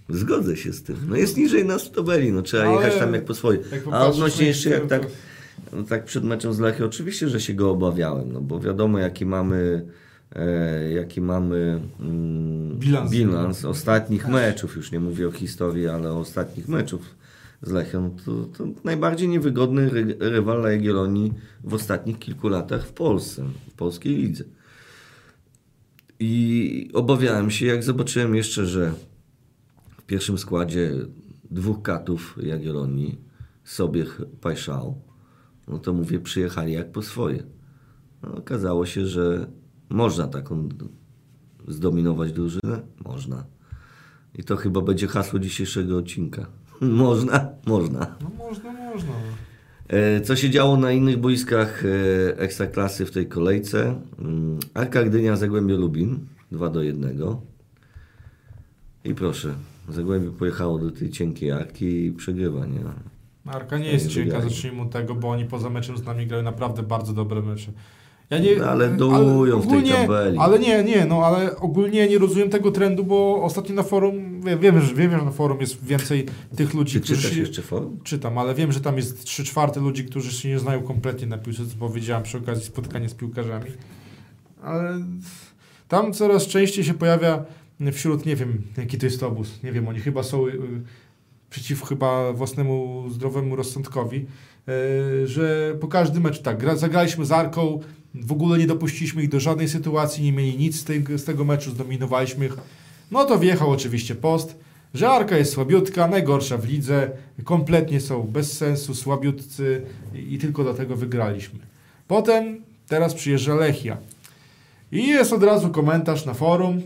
Zgodzę się z tym. No jest niżej nas w tabeli, no trzeba Ale jechać tam jak po swoje. jak A odnośnie jeszcze jak tak, no tak przed meczem z Lechem, oczywiście, że się go obawiałem, no bo wiadomo jaki mamy jaki mamy mm, Bilans. bilans ostatnich meczów, już nie mówię o historii, ale o ostatnich meczów z Lechem, to, to najbardziej niewygodny ry, rywal dla Jagiellonii w ostatnich kilku latach w Polsce, w polskiej lidze. I obawiałem się, jak zobaczyłem jeszcze, że w pierwszym składzie dwóch katów Jagiellonii, Sobiech, Pajszał, no to mówię, przyjechali jak po swoje. No, okazało się, że można taką zdominować drużynę? Można. I to chyba będzie hasło dzisiejszego odcinka. można? Można. No można, można. E, Co się działo na innych boiskach e, Ekstraklasy w tej kolejce? Mm, Arka Gdynia, Zagłębie Lubin 2 do 1. I proszę, Zagłębie pojechało do tej cienkiej Arki i przegrywa, nie? Marka nie jest cienka, zacznijmy od tego, bo oni poza meczem z nami grają naprawdę bardzo dobre mecze. Ja nie, No, ale dołują w tej tabeli. Ale nie, nie, no ale ogólnie nie rozumiem tego trendu, bo ostatnio na forum, wiem, wiem, że, wiem, że na forum jest więcej tych ludzi, Czy którzy czytasz się, jeszcze forum? czytam, ale wiem, że tam jest 3 czwarte ludzi, którzy się nie znają kompletnie na piłce, co powiedziałem przy okazji spotkania z piłkarzami. Ale tam coraz częściej się pojawia wśród, nie wiem, jaki to jest obóz, nie wiem, oni chyba są y, przeciw chyba własnemu zdrowemu rozsądkowi, y, że po każdym meczu, tak, gra, zagraliśmy z Arką, w ogóle nie dopuściliśmy ich do żadnej sytuacji, nie mieli nic z tego, z tego meczu, zdominowaliśmy ich. No to wjechał oczywiście post, że Arka jest słabiutka, najgorsza w lidze, kompletnie są bez sensu, słabiutcy i, i tylko dlatego wygraliśmy. Potem, teraz przyjeżdża Lechia. I jest od razu komentarz na forum,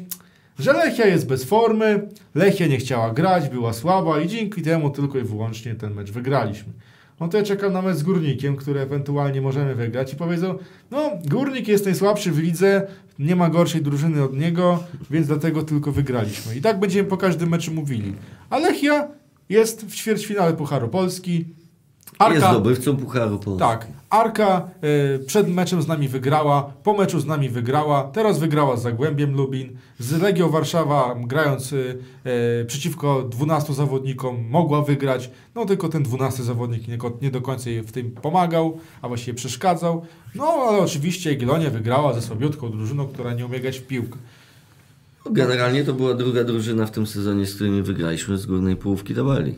że Lechia jest bez formy, Lechia nie chciała grać, była słaba i dzięki temu tylko i wyłącznie ten mecz wygraliśmy. No to ja czekam na mecz z Górnikiem, który ewentualnie możemy wygrać i powiedzą, no Górnik jest najsłabszy w lidze, nie ma gorszej drużyny od niego, więc dlatego tylko wygraliśmy. I tak będziemy po każdym meczu mówili. A Lechia jest w ćwierćfinale Pucharu Polski. Jest zdobywcą Pucharu Polski. Tak. Arka e, przed meczem z nami wygrała, po meczu z nami wygrała, teraz wygrała z Zagłębiem Lubin. Z Legią Warszawa grając e, e, przeciwko 12 zawodnikom mogła wygrać, no tylko ten 12 zawodnik nie, nie do końca jej w tym pomagał, a właściwie przeszkadzał. No ale oczywiście Jagiellonia wygrała ze słabiutką drużyną, która nie umie grać w piłkę. Generalnie to była druga drużyna w tym sezonie, z którymi wygraliśmy z górnej połówki tabeli.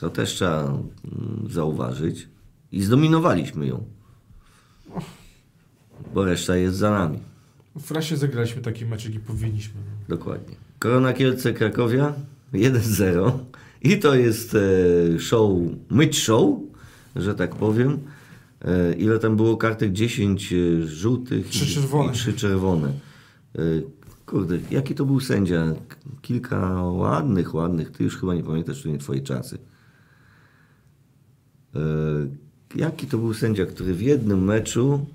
To też trzeba mm, zauważyć. I zdominowaliśmy ją. Bo reszta jest za nami. W rasie zagraliśmy taki mecz, jaki powinniśmy. Dokładnie. Korona Kielce Krakowia 1-0. I to jest e, show, myć show, że tak powiem. E, ile tam było kartek? 10 e, żółtych Trzy i- czerwone. i 3 czerwone. Kurde, jaki to był sędzia? Kilka ładnych, ładnych. Ty już chyba nie pamiętasz, to nie twoje czasy. E, jaki to był sędzia, który w jednym meczu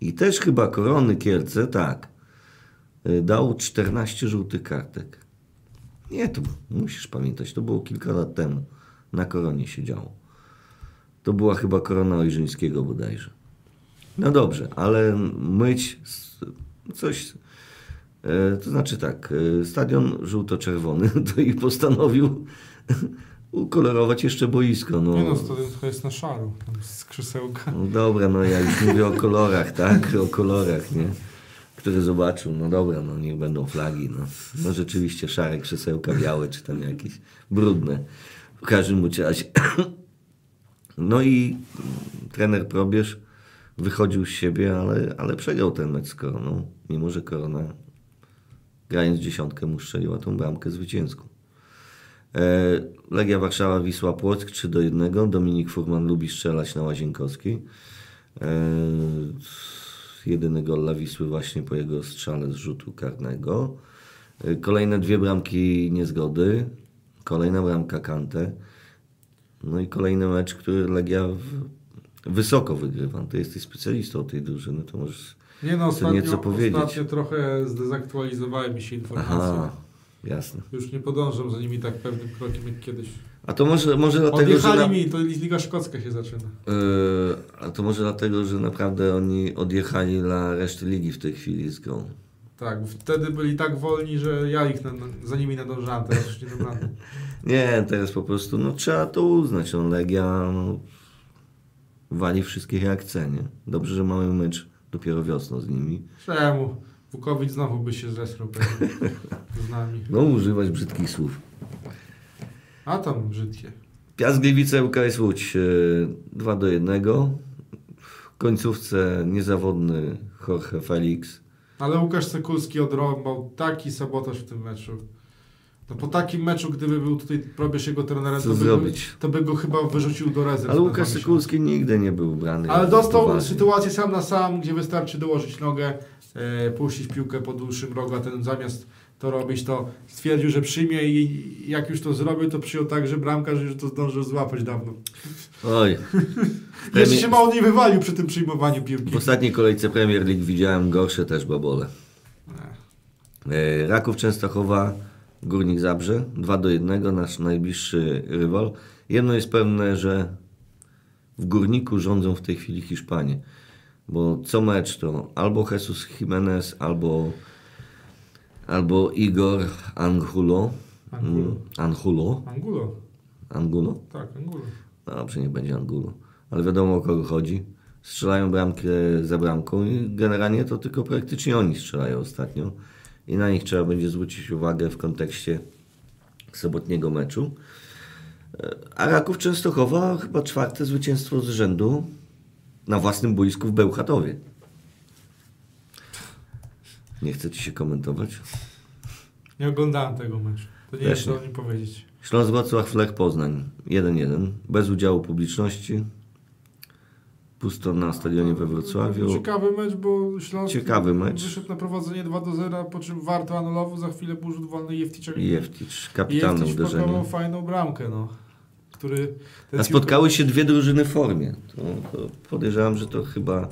i też chyba Korony Kielce, tak, y, dał 14 żółtych kartek. Nie, to musisz pamiętać, to było kilka lat temu. Na koronie się działo. To była chyba korona Ojrzyńskiego bodajże. No dobrze, ale myć coś. e, To znaczy tak, e, stadion żółto-czerwony to i postanowił ukolorować jeszcze boisko. No. Nie no, to, to jest na szaro, tam z krzesełka. No dobra, no ja już mówię o kolorach, tak? O kolorach, nie? Który zobaczył, no dobra, no niech będą flagi, no. No rzeczywiście szare krzesełka, białe, czy tam jakieś brudne. W każdym razie. No i trener Probierz wychodził z siebie, ale, ale przegrał ten mecz z Koroną. Mimo, że Korona grając dziesiątkę mu strzeliła tą bramkę zwycięską. E, Legia Warszawa, Wisła Płock 3 do 1. Dominik Furman lubi strzelać na Łazienkowskiej. E, Jedyny gol dla Wisły właśnie po jego strzale z rzutu karnego. E, Kolejne dwie bramki niezgody. Kolejna bramka Kante. No i kolejny mecz, który Legia wysoko wygrywa. Ty jesteś specjalistą tej drużyny, to możesz... Nie no, ostatnio, nieco powiedzieć. ostatnio trochę zdezaktualizowały mi się informacje. Aha, jasne. Już nie podążam za nimi tak pewnym krokiem jak kiedyś. A to może, może dlatego, że... Odjechali na- mi, to Liga Szkocka się zaczyna. Yy, a to może dlatego, że naprawdę oni odjechali dla reszty ligi w tej chwili z grą. Tak, wtedy byli tak wolni, że ja ich na, na, za nimi nadążałem, teraz już nie dam rady. Nie, teraz po prostu no, trzeba to uznać. No, Legia no, wali wszystkich jak chce, nie? Dobrze, że mamy mecz dopiero wiosną z nimi. Czemu? Wukowicz znowu by się zesrał z nami. No, używać brzydkich słów. A tam brzydkie. Piast Gliwice, UKS Łódź yy, 2 do 1. W końcówce niezawodny Jorge Felix. Ale Łukasz Sekulski odrąbał taki sabotaż w tym meczu. No po takim meczu, gdyby był tutaj probierz jego trenerem, Co to by, zrobić? to by go chyba wyrzucił do rezerw. Ale Łukasz. Sykulski nigdy nie był brany. Ale dostał poważnie. sytuację sam na sam, gdzie wystarczy dołożyć nogę, e, puścić piłkę po dłuższym rogu, a ten zamiast to robić, to stwierdził, że przyjmie i jak już to zrobił, to przyjął tak, że bramkarz już to zdążył złapać dawno. Oj. Jeszcze się mało nie wywalił przy tym przyjmowaniu piłki. W ostatniej kolejce Premier League widziałem gorsze też babole. E, Raków Częstochowa, Górnik Zabrze, 2 do 1, nasz najbliższy rywal. Jedno jest pewne, że w Górniku rządzą w tej chwili Hiszpanie. bo co mecz to albo Jesus Jimenez, albo, albo Igor Angulo. Angulo. Mm, Angulo. Angulo. Angulo? Tak, Angulo. Dobrze, niech będzie Angulo. Ale wiadomo o kogo chodzi. Strzelają bramkę za bramką i generalnie to tylko praktycznie oni strzelają ostatnio. I na nich trzeba będzie zwrócić uwagę w kontekście sobotniego meczu. E, A Raków Częstochowa chyba czwarte zwycięstwo z rzędu na własnym boisku w Bełchatowie. Nie chce Ci się komentować? Nie oglądałem tego meczu. To nie Też jest co o nim powiedzieć. Śląsk Wrocław Lech Poznań 1-1 bez udziału publiczności. Pusto na stadionie we Wrocławiu. Ciekawy mecz, bo Śląsk Ciekawy mecz. wyszedł na prowadzenie 2 do 0, po czym Warto anulował, za chwilę był rzut wolny Jefticza. Jefticz, kapitalne Jefticz uderzenie. fajną bramkę, no. Który... A spotkały się dwie drużyny w formie. To, to podejrzewam, że to chyba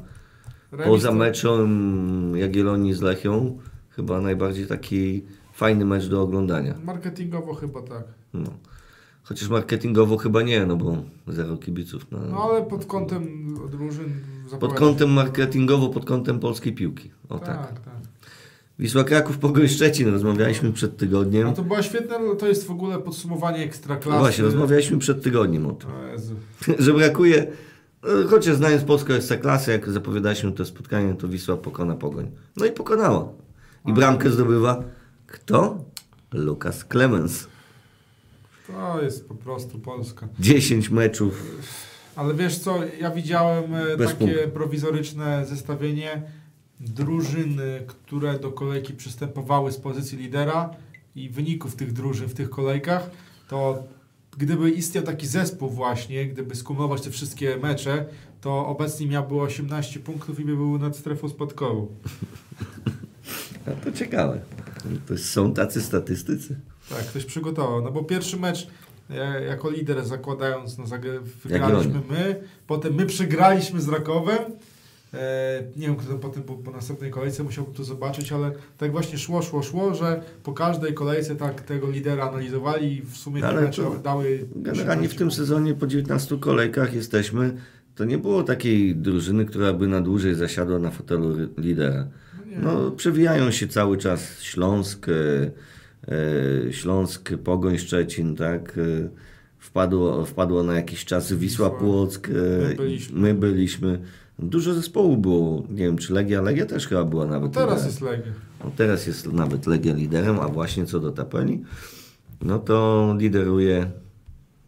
remis poza to- meczem Jagiellonii z Lechią chyba najbardziej taki fajny mecz do oglądania. Marketingowo chyba tak. No. Chociaż marketingowo chyba nie, no bo zero kibiców. Na, No ale pod kątem drużyn pod kątem marketingowo, pod kątem polskiej piłki. O tak. Tak, tak. Wisła Kraków, Pogoń Szczecin, rozmawialiśmy przed tygodniem. A to była świetna, to jest w ogóle podsumowanie ekstraklasy. No właśnie, rozmawialiśmy przed tygodniem o tym. O że brakuje, no, chociaż znając polską klasę, jak zapowiadaliśmy to spotkanie, to Wisła pokona Pogoń. No i pokonała. I bramkę zdobywa kto? Lukas Clemens. To jest po prostu Polska. 10 meczów. Ale wiesz co, ja widziałem e, Bez takie punktu. prowizoryczne zestawienie drużyn, e, które do kolejki przystępowały z pozycji lidera i wyników tych drużyn w tych kolejkach, to gdyby istniał taki zespół właśnie, gdyby skumulować te wszystkie mecze, to obecnie miałby 18 punktów i by był nad strefą spadkową. A to ciekawe. To są tacy statystycy. Tak, ktoś przygotował. No bo pierwszy mecz jako lider zakładając, no, wygraliśmy my, potem my przegraliśmy z Rakowem. E, nie wiem, kto potem był po następnej kolejce, musiałbym to zobaczyć, ale tak właśnie szło, szło, szło, że po każdej kolejce tak tego lidera analizowali i w sumie te Ale mecze to dały... Generalnie w 18 tym sezonie po 19 kolejkach jesteśmy. To nie było takiej drużyny, która by na dłużej zasiadła na fotelu lidera. Nie. No, przewijają się cały czas Śląsk, e, Śląsk, Pogoń Szczecin, tak? E, wpadło, wpadło na jakiś czas Wisła. Płock. e, My byliśmy. My byliśmy. Dużo zespołów było. Nie wiem, czy Legia. Legia też chyba była No nawet teraz liderem. jest Legia. No teraz jest nawet Legia liderem, a właśnie co do tabeli, no to lideruje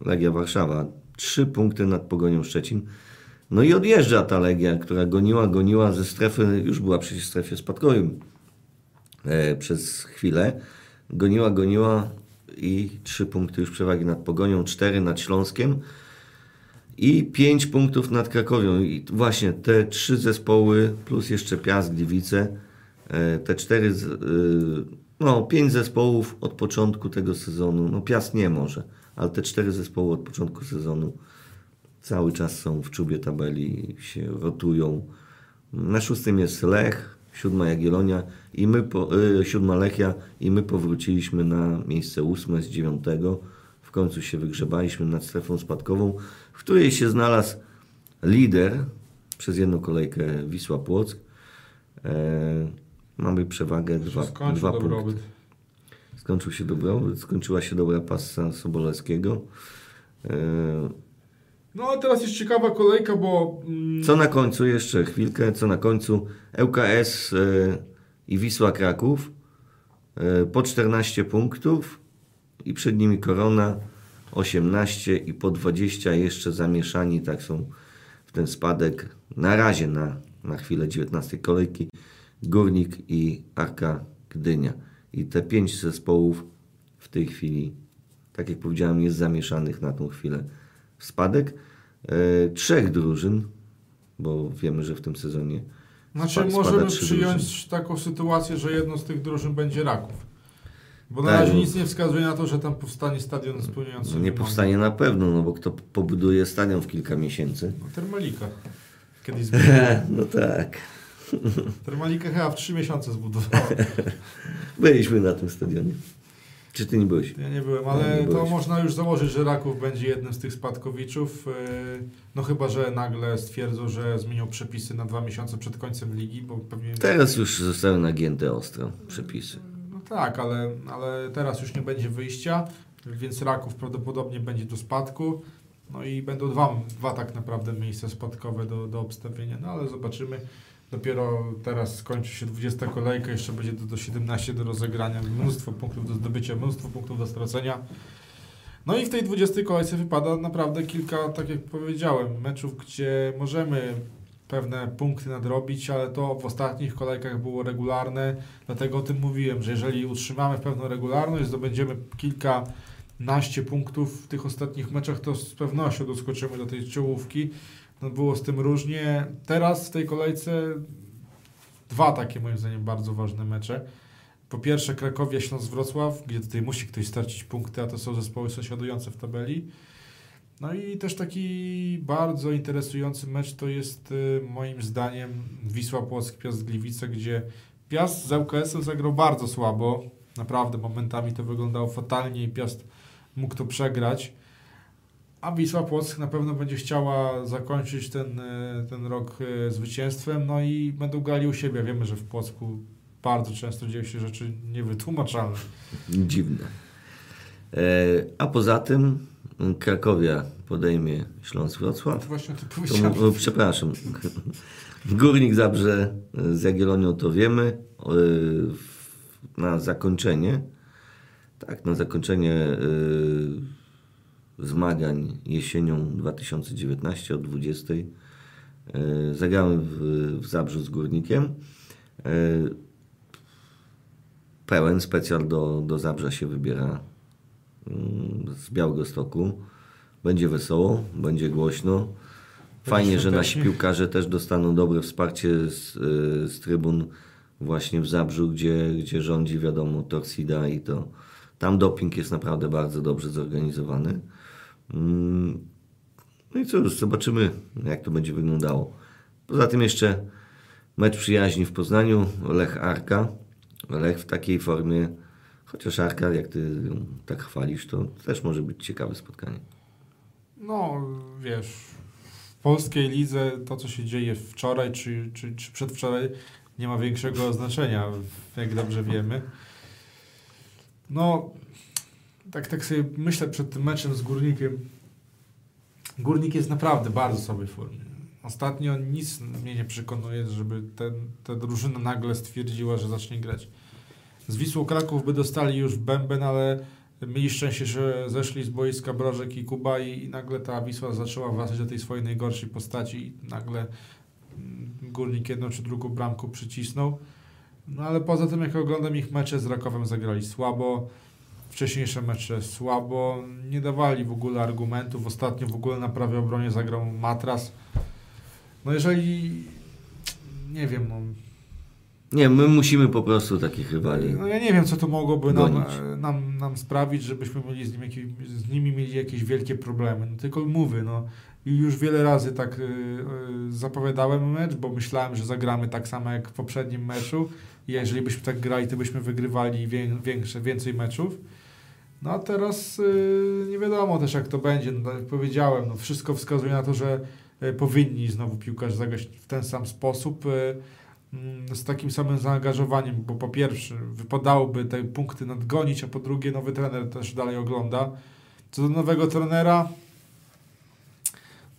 Legia Warszawa. Trzy punkty nad Pogonią Szczecin. No i odjeżdża ta Legia, która goniła, goniła ze strefy, już była przecież w strefie spadkowym e, przez chwilę. Goniła, goniła i trzy punkty już przewagi nad Pogonią, cztery nad Śląskiem i pięć punktów nad Krakowią. I właśnie te trzy zespoły, plus jeszcze Piast, Gliwice, e, te cztery, y, no pięć zespołów od początku tego sezonu, no Piast nie może, ale te cztery zespoły od początku sezonu cały czas są w czubie tabeli, się rotują. Na szóstym jest Lech, siódma Jagiellonia i my, po, y, siódma Lechia i my powróciliśmy na miejsce ósme z dziewiątego. W końcu się wygrzebaliśmy nad strefą spadkową, w której się znalazł lider przez jedną kolejkę Wisła Płock. E, mamy przewagę dwa, dwa punkty. Skończył się dobrobyt, skończyła się dobra pasa Sobolewskiego. E, No a teraz jest ciekawa kolejka, bo... Mm, Co na końcu, jeszcze chwilkę, co na końcu? ŁKS e, i Wisła Kraków e, po 14 punktów i przed nimi Korona 18 i po 20 jeszcze zamieszani, tak są w ten spadek. Na razie na, na chwilę 19 kolejki Górnik i Arka Gdynia. I te pięć zespołów w tej chwili, tak jak powiedziałem, jest zamieszanych na tą chwilę spadek. E, trzech drużyn, bo wiemy, że w tym sezonie Znaczy możemy przyjąć drużyny. taką sytuację, że jedną z tych drużyn będzie Raków. Bo na Tak, razie nic nie wskazuje na to, że tam powstanie stadion spełniający No nie powstanie na pewno, no bo kto pobuduje stadion w kilka miesięcy? No, Termalika. Kiedyś zbudowała. No tak. Termalika chyba w trzy miesiące zbudowała. Byliśmy na tym stadionie. Czy ty nie byłeś? Ja nie byłem, Ja ale nie to byłeś. można już założyć, że Raków będzie jednym z tych spadkowiczów. yy, No chyba, że nagle stwierdzą, że zmienią przepisy na dwa miesiące przed końcem ligi, bo pewnie... Teraz już zostały nagięte ostro przepisy. No tak, ale, ale teraz już nie będzie wyjścia, więc Raków prawdopodobnie będzie do spadku. No i będą dwa, dwa tak naprawdę miejsca spadkowe do, do obstawienia, no ale zobaczymy. Dopiero teraz skończy się 20 kolejka, jeszcze będzie do, do 17 do rozegrania, mnóstwo punktów do zdobycia, mnóstwo punktów do stracenia. No i w tej 20 kolejce wypada naprawdę kilka, tak jak powiedziałem, meczów, gdzie możemy pewne punkty nadrobić, ale to w ostatnich kolejkach było regularne, dlatego o tym mówiłem, że jeżeli utrzymamy pewną regularność, zdobędziemy kilkanaście punktów w tych ostatnich meczach, to z pewnością doskoczymy do tej czołówki. No było z tym różnie. Teraz w tej kolejce dwa takie moim zdaniem bardzo ważne mecze. Po pierwsze Krakowia, Śląsk, Wrocław, gdzie tutaj musi ktoś stracić punkty, a to są zespoły sąsiadujące w tabeli. No i też taki bardzo interesujący mecz to jest y, moim zdaniem Wisła Płock, Piast Gliwice, gdzie Piast z ŁKS-em zagrał bardzo słabo. Naprawdę momentami to wyglądało fatalnie i Piast mógł to przegrać. A Wisła Płock na pewno będzie chciała zakończyć ten, y, ten rok y, zwycięstwem, no i będą grali u siebie. Wiemy, że w Płocku bardzo często dzieją się rzeczy niewytłumaczalne. Dziwne. E, a poza tym Krakowia podejmie Śląsk Wrocław. To właśnie to To, powiedziałem. o, przepraszam. Górnik Zabrze z Jagiellonią to wiemy. E, Na zakończenie, tak, na zakończenie e, zmagań jesienią 2019 o 20 e, zagramy w, w Zabrzu z Górnikiem. E, Pełen specjal do, do Zabrza się wybiera mm, z Białegostoku. Będzie wesoło, będzie głośno. Fajnie, że nasi piłkarze też dostaną dobre wsparcie z, y, z trybun właśnie w Zabrzu, gdzie, gdzie rządzi, wiadomo, Torsida i to tam doping jest naprawdę bardzo dobrze zorganizowany. Mm, No i cóż, zobaczymy, jak to będzie wyglądało. Poza tym jeszcze mecz przyjaźni w Poznaniu, Lech Arka. Lech w takiej formie, chociaż Arka, jak ty tak chwalisz, to też może być ciekawe spotkanie. No, wiesz, w polskiej lidze to, co się dzieje wczoraj czy, czy, czy przedwczoraj, nie ma większego znaczenia, jak dobrze wiemy. No, tak, tak sobie myślę przed tym meczem z Górnikiem. Górnik jest naprawdę bardzo słabej formie. Ostatnio nic mnie nie przekonuje, żeby ten, ta drużyna nagle stwierdziła, że zacznie grać. Z Wisłą Kraków by dostali już bęben, ale mieli szczęście, że zeszli z boiska Brożek i Kuba i, i nagle ta Wisła zaczęła wracać do tej swojej najgorszej postaci i nagle mm, Górnik jedną czy drugą bramką przycisnął. No ale poza tym, jak oglądam ich mecze z Rakowem, zagrali słabo. Wcześniejsze mecze słabo. Nie dawali w ogóle argumentów. Ostatnio w ogóle na prawej obronie zagrał Matras. No jeżeli... Nie wiem, no, Nie, my musimy po prostu takich rywali. no ja nie wiem, co to mogłoby nam, nam, nam sprawić, żebyśmy mieli z, nim jakieś, z nimi mieli jakieś wielkie problemy. No, tylko mówię, no i już wiele razy tak y, y, zapowiadałem mecz, bo myślałem, że zagramy tak samo jak w poprzednim meczu i jeżeli byśmy tak grali, to byśmy wygrywali wię, większe, więcej meczów. No a teraz y, nie wiadomo też jak to będzie. No, jak powiedziałem, no, wszystko wskazuje na to, że y, powinni znowu piłkarze zagrać w ten sam sposób. Y, mm, z takim samym zaangażowaniem, bo po pierwsze wypadałoby te punkty nadgonić, a po drugie nowy trener też dalej ogląda. Co do nowego trenera,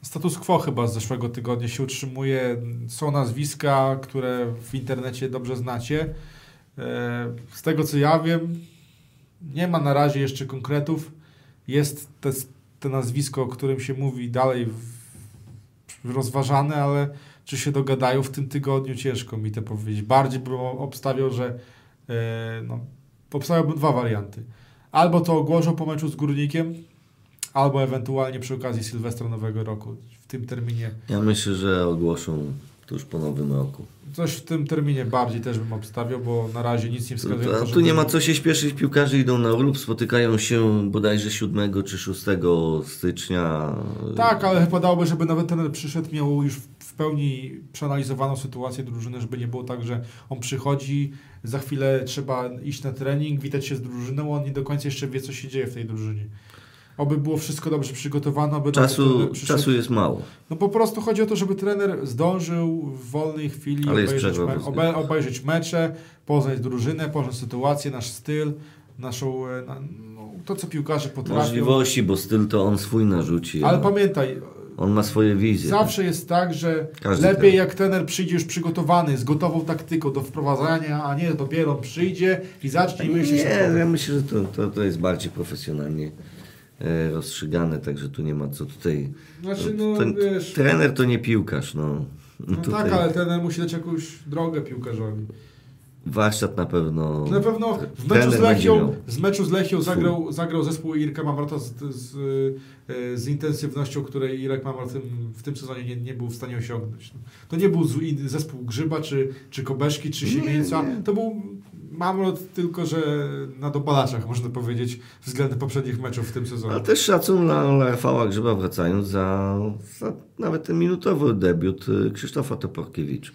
status quo chyba z zeszłego tygodnia się utrzymuje. Są nazwiska, które w internecie dobrze znacie. E, Z tego co ja wiem, nie ma na razie jeszcze konkretów. Jest te, te nazwisko, o którym się mówi dalej w, rozważane, ale czy się dogadają w tym tygodniu, ciężko mi to powiedzieć. Bardziej bym obstawiał, że e, no, obstawiałbym dwa warianty. Albo to ogłoszą po meczu z Górnikiem, albo ewentualnie przy okazji Sylwestra Nowego Roku. W tym terminie, Ja myślę, że ogłoszą tuż po nowym roku. coś w tym terminie bardziej też bym obstawiał, bo na razie nic nie wskazuje A to, tu żeby- nie ma co się śpieszyć, piłkarze idą na urlop, spotykają się bodajże 7 czy 6 stycznia. Tak, ale wypadałoby, żeby nowy trener przyszedł, miał już w pełni przeanalizowano sytuację drużyny, żeby nie było tak, że on przychodzi, za chwilę trzeba iść na trening, witać się z drużyną, on nie do końca jeszcze wie, co się dzieje w tej drużynie. Oby było wszystko dobrze przygotowane, oby Czasu, czasu jest mało. No po prostu chodzi o to, żeby trener zdążył w wolnej chwili obejrzeć, me, obe, obejrzeć mecze, poznać drużynę, poznać sytuację, nasz styl, naszą, e, no, to co piłkarze potrafią. Możliwości, bo styl to on swój narzuci. Ale pamiętaj, On ma swoje wizje. zawsze jest tak, że Każdy lepiej trener. jak trener przyjdzie już przygotowany, z gotową taktyką do wprowadzania, a nie dopiero przyjdzie i zacznie myśleć. Nie, ja myślę, że to, to, to jest bardziej profesjonalnie rozstrzygane, także tu nie ma co tutaj... Znaczy, no, ten, wiesz- trener to nie piłkarz, no. No Tutaj tak, ale trener musi dać jakąś drogę piłkarzowi. Warsztat na pewno... Na pewno w meczu z Lechią, z meczu z Lechią zagrał, zagrał zespół Irka Mamrota z, z, e, z intensywnością, której Irek Mamrot w tym, sezonie nie, nie był w stanie osiągnąć. No, To nie był zespół Grzyba, czy, czy Kobeszki, czy Siemieńca. To był Mamrot tylko, że na dopalaczach, można powiedzieć, względem poprzednich meczów w tym sezonie. Ale też szacun dla, Rafała Grzyba, wracając za, za nawet ten minutowy debiut y, Krzysztofa Toporkiewicza.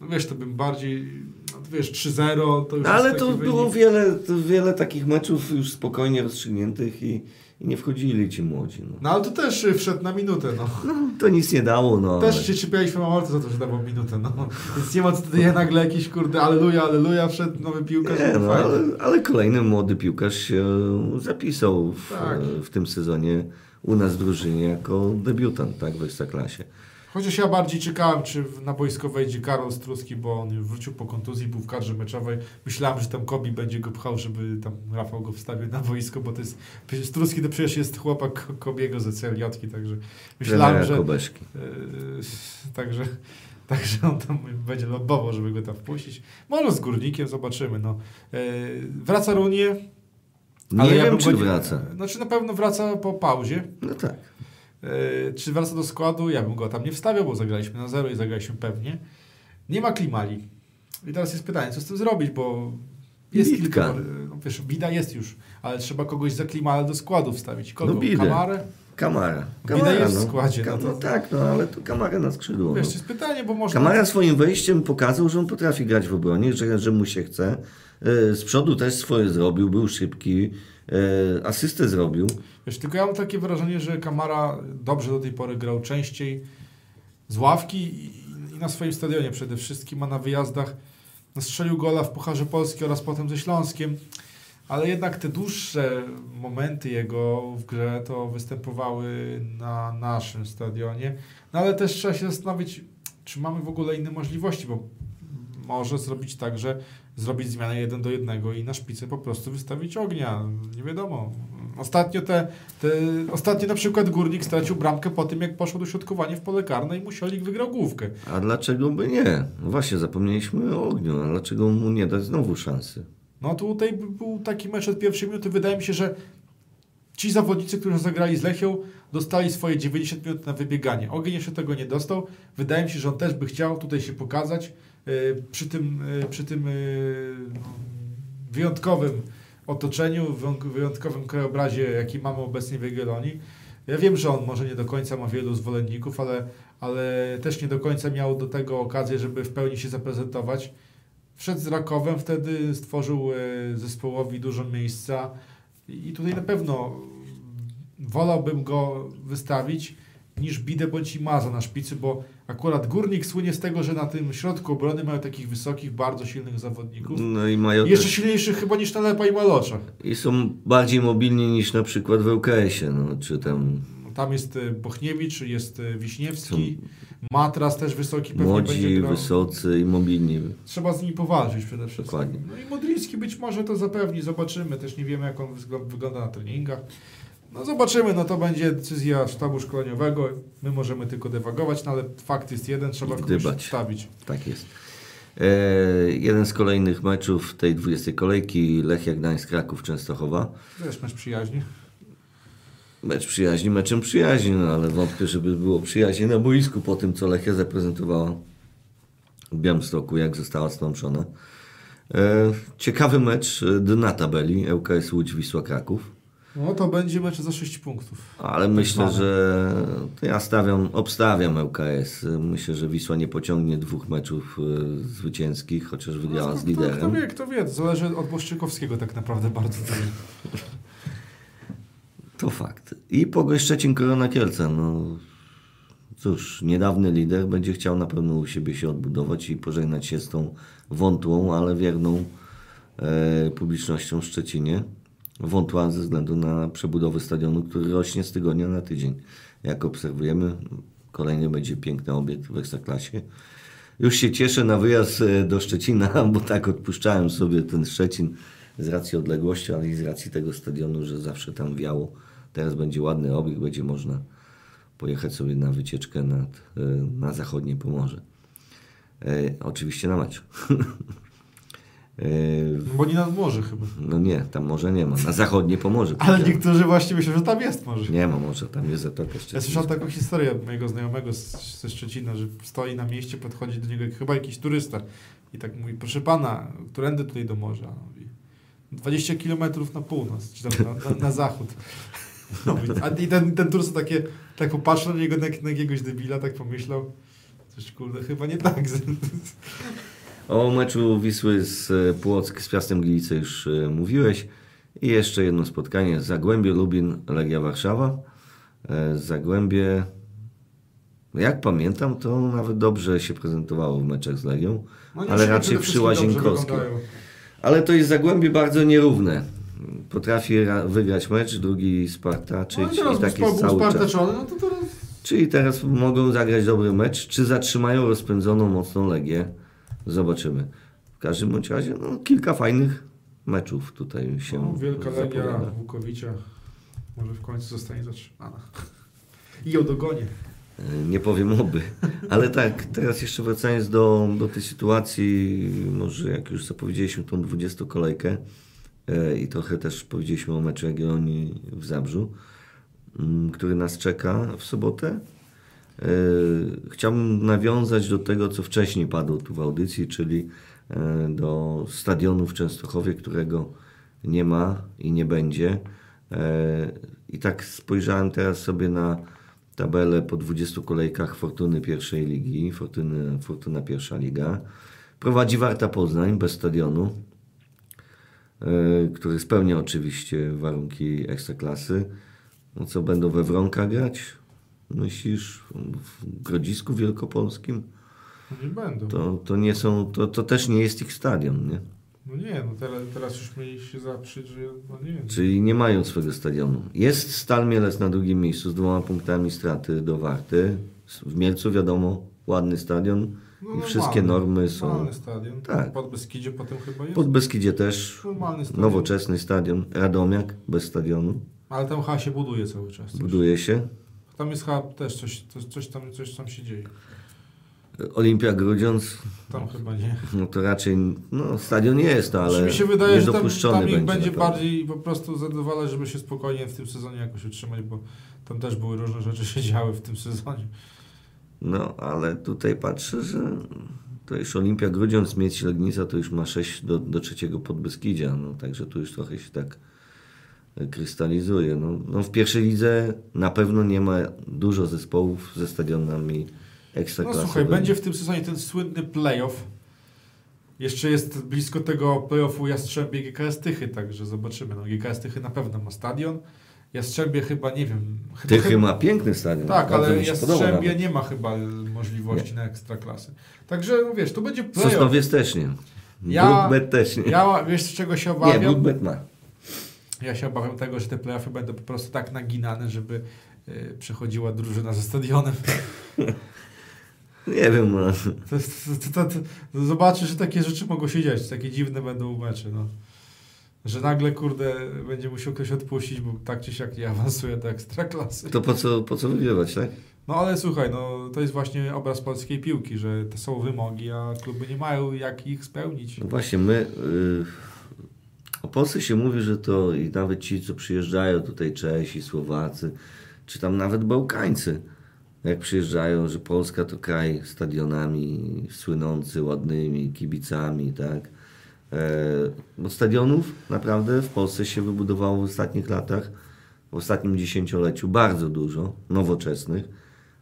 No wiesz, to bym bardziej, no, wiesz, 3-0 to już No, ale to było wynik. wiele, to wiele takich meczów już spokojnie rozstrzygniętych i, i nie wchodzili ci młodzi. No. No ale to też y, wszedł na minutę, no. No, to nic nie dało, no. ale- Też się czepialiśmy Mamorta za to, że dawał minutę, no. Więc nie ma co tutaj nagle jakiś, kurde, aleluja, aleluja, wszedł nowy piłkarz. Nie, no, fajnie. ale, ale kolejny młody piłkarz się zapisał w, Tak. w tym sezonie u nas w drużynie jako debiutant tak, w Ekstraklasie. Chociaż ja bardziej czekałem, czy na boisko wejdzie Karol Struski, bo on wrócił po kontuzji, był w kadrze meczowej. Myślałem, że tam Kobi będzie go pchał, żeby tam Rafał go wstawił na boisko, bo to jest... Struski to przecież jest chłopak Ko- Kobiego ze CLJ-ki, także myślałem, że... Kobeszki. Yy, także, także on tam będzie lobował, żeby go tam wpuścić. Może z Górnikiem, zobaczymy. No. Yy, wraca Runie. Nie wiem, bym czy go wraca. Znaczy na pewno wraca po pauzie. No tak. Yy, czy wraca do składu? Ja bym go tam nie wstawiał, bo zagraliśmy na zero i zagraliśmy pewnie. Nie ma Klimali. I teraz jest pytanie, co z tym zrobić, bo jest kilka... No wiesz, Bida jest już, ale trzeba kogoś za Klimale do składu wstawić. Kogo? No Bidę. Kamarę? Kamara. Bida Kamara jest w no. składzie, Kam- no no, to- tak, no ale to Kamara na skrzydło. Wiesz, No. jest pytanie, bo można... Kamara swoim wejściem pokazał, że on potrafi grać w obronie, że, że mu się chce. E, Z przodu też swoje zrobił, był szybki, e, asystę zrobił. Wiesz, tylko ja mam takie wrażenie, że Kamara dobrze do tej pory grał częściej z ławki i, i na swoim stadionie przede wszystkim, a na wyjazdach no, strzelił gola w Pucharze Polski oraz potem ze Śląskiem, ale jednak te dłuższe momenty jego w grze to występowały na naszym stadionie. No ale też trzeba się zastanowić, czy mamy w ogóle inne możliwości, bo może zrobić tak, że zrobić zmianę jeden do jednego i na szpicy po prostu wystawić ognia. Nie wiadomo. Ostatnio te, te ostatnio na przykład Górnik stracił bramkę po tym, jak poszło do środkowania w pole karne i Musiolik wygrał główkę. A dlaczego by nie? No właśnie, zapomnieliśmy o ogniu. A dlaczego mu nie dać znowu szansy? No tutaj by- był taki mecz od pierwszej minuty. Wydaje mi się, że ci zawodnicy, którzy zagrali z Lechią, dostali swoje 90 minut na wybieganie. Ogień jeszcze tego nie dostał. Wydaje mi się, że on też by chciał tutaj się pokazać przy tym, yy, przy tym yy, no, wyjątkowym otoczeniu, wyjątkowym krajobrazie, jaki mamy obecnie w Jagiellonii. Ja wiem, że on może nie do końca ma wielu zwolenników, ale, ale też nie do końca miał do tego okazję, żeby w pełni się zaprezentować. Wszedł z Rakowem, wtedy stworzył zespołowi dużo miejsca i tutaj na pewno wolałbym go wystawić niż Bidę bądź Imaza na szpicy, bo akurat Górnik słynie z tego, że na tym środku obrony mają takich wysokich, bardzo silnych zawodników. No i mają jeszcze też, silniejszych chyba niż Nalepa i Maloczach. i są bardziej mobilni niż na przykład w ŁKS-ie, no, czy tam Tam jest e, Bochniewicz, jest e, Wiśniewski, Matras też wysoki pewnie będzie młodzi, grał. wysocy i mobilni. Trzeba z nimi powalczyć przede wszystkim. Dokładnie. No i Modliński być może to zapewni, zobaczymy. Też nie wiemy, jak on wygląda na treningach. No zobaczymy, no to będzie decyzja sztabu szkoleniowego. My możemy tylko dewagować, no ale fakt jest jeden, trzeba kogoś wstawić. Tak jest. E, jeden z kolejnych meczów tej 20 kolejki Lechia Gdańsk Kraków Częstochowa. Też mecz przyjaźni. Mecz przyjaźni, meczem przyjaźni, no ale wątpię, żeby było przyjaźnie na boisku po tym, co Lechia zaprezentowała w Białymstoku, jak została stłamszona. E, ciekawy mecz e, dna tabeli, ŁKS Łódź Wisła Kraków. No to będzie mecz za 6 punktów. Ale myślę, zwane. że to ja stawiam, obstawiam ŁKS. Myślę, że Wisła nie pociągnie dwóch meczów y, zwycięskich, chociaż wygrała No, z kto, kto, liderem. kto wie, kto wie, to zależy od Błaszczykowskiego tak naprawdę bardzo dużo. To fakt. I Pogoń Szczecin Korona Kielce. No cóż, niedawny lider będzie chciał na pewno u siebie się odbudować i pożegnać się z tą wątłą, ale wierną e, publicznością w Szczecinie. Wątła ze względu na przebudowę stadionu, który rośnie z tygodnia na tydzień. Jak obserwujemy, kolejny będzie piękny obiekt w Ekstraklasie. Już się cieszę na wyjazd e, do Szczecina, bo tak odpuszczałem sobie ten Szczecin z racji odległości, ale i z racji tego stadionu, że zawsze tam wiało. Teraz będzie ładny obiekt, będzie można pojechać sobie na wycieczkę nad, e, na zachodnie Pomorze. E, oczywiście na mecz. e, Bo nie nad morze chyba. no nie, tam morza nie ma. Na zachodnie Pomorze. Ale niektórzy właśnie myślą, że tam jest morze. Nie ma morza, tam jest Zatoka Ja Szczecińska. słyszałem taką historię mojego znajomego z, ze Szczecina, że stoi na mieście, podchodzi do niego chyba jakiś turysta i tak mówi, proszę pana, którędy tutaj do morza? Mówi, 20 kilometrów na północ, czy tam na, na, na zachód. No, a i ten, ten turysta takie, tak popatrzył na niego, na, na jakiegoś debila, tak pomyślał, coś kurde, chyba nie tak. O meczu Wisły z e, Płock z Piastem Gliwice już e, mówiłeś. I jeszcze jedno spotkanie. Zagłębie Lubin, Legia Warszawa. E, Zagłębie, jak pamiętam, to nawet dobrze się prezentowało w meczach z Legią, No ale raczej przy wyglądają. Ale to jest Zagłębie bardzo nierówne. Potrafi ra- wygrać mecz, drugi spartaczyć No i i tak jest cały czas. no to teraz... Czyli teraz mogą zagrać dobry mecz, czy zatrzymają rozpędzoną mocną Legię. Zobaczymy. W każdym bądź razie no, kilka fajnych meczów tutaj się No, wielka Legia. Łukowicza może w końcu zostanie zatrzymana. I ją dogonię. E, Nie powiem oby. Ale tak, teraz jeszcze wracając do, do tej sytuacji, może jak już zapowiedzieliśmy tą 20 kolejkę e, i trochę też powiedzieliśmy o meczu Jagiellonii w Zabrzu, który nas czeka w sobotę. E, Chciałbym nawiązać do tego, co wcześniej padło tu w audycji, czyli e, do stadionu w Częstochowie, którego nie ma i nie będzie. E, I tak spojrzałem teraz sobie na tabelę po 20 kolejkach Fortuny pierwszej ligi, Fortuny, Fortuna pierwsza liga. Prowadzi Warta Poznań bez stadionu, e, który spełnia oczywiście warunki ekstraklasy. No co, będą we Wronkach grać? Myślisz? W Grodzisku Wielkopolskim? Nie będą. To, to, nie są, to, to też nie jest ich stadion, nie? No nie, no teraz, teraz już mieli się zaprzeć, że no nie. Czyli nie mają swojego stadionu. Jest Stal Mielec na drugim miejscu z dwoma punktami straty do Warty. W Mielcu wiadomo, ładny stadion No, i wszystkie normy są... Normalny stadion. Tak. Pod Beskidzie potem chyba jest. Pod Beskidzie też Normalny stadion. nowoczesny stadion. Radomiak bez stadionu. Ale tam chyba się buduje cały czas. Buduje się. Tam jest chyba też coś, coś, coś, tam, coś tam się dzieje. Olimpia Grudziądz, Tam chyba nie. no to raczej, no stadion jest, ale mi się wydaje, że tam, tam ich będzie. bardziej po prostu zadowalać, żeby się spokojnie w tym sezonie jakoś utrzymać, bo tam też były różne rzeczy się działy w tym sezonie. No, ale tutaj patrzę, że to już Olimpia Grudziądz, Miedź Legnica to już ma 6 do, do trzeciego Podbeskidzia, no także tu już trochę się tak krystalizuje. No, no w pierwszej lidze na pewno nie ma dużo zespołów ze stadionami No ekstraklasowymi. słuchaj, będzie w tym sezonie ten słynny playoff. Jeszcze jest blisko tego playoffu Jastrzębie GKS Tychy, także zobaczymy. No, GKS Tychy na pewno ma stadion. Jastrzębie chyba, nie wiem. Chyba, Tychy chyba, ma piękny stadion. Tak, ale Jastrzębie nie ma chyba możliwości na ekstraklasy. Także no wiesz, tu będzie playoff. Sosnowiec też nie. Ja- Brookbet też nie. Ja wiesz z czego się nie, obawiam? Brookbet ma. Ja się obawiam tego, że te playoffy będą po prostu tak naginane, żeby y, przechodziła drużyna ze stadionem. Nie wiem, no. To, to, to, to, zobaczysz, że takie rzeczy mogą się dziać, takie dziwne będą mecze, no. Że nagle, kurde, będzie musiał ktoś odpuścić, bo tak czy siak nie awansuje do ekstraklasy. To po co, po co wygrywać, tak? No ale słuchaj, no to jest właśnie obraz polskiej piłki, że to są wymogi, a kluby nie mają jak ich spełnić. No właśnie, my y, o Polsce się mówi, że to i nawet ci, co przyjeżdżają tutaj, Czesi, Słowacy, czy tam nawet Bałkańcy, jak przyjeżdżają, że Polska to kraj stadionami słynący, ładnymi kibicami, tak? E, bo stadionów naprawdę w Polsce się wybudowało w ostatnich latach w ostatnim dziesięcioleciu bardzo dużo, nowoczesnych,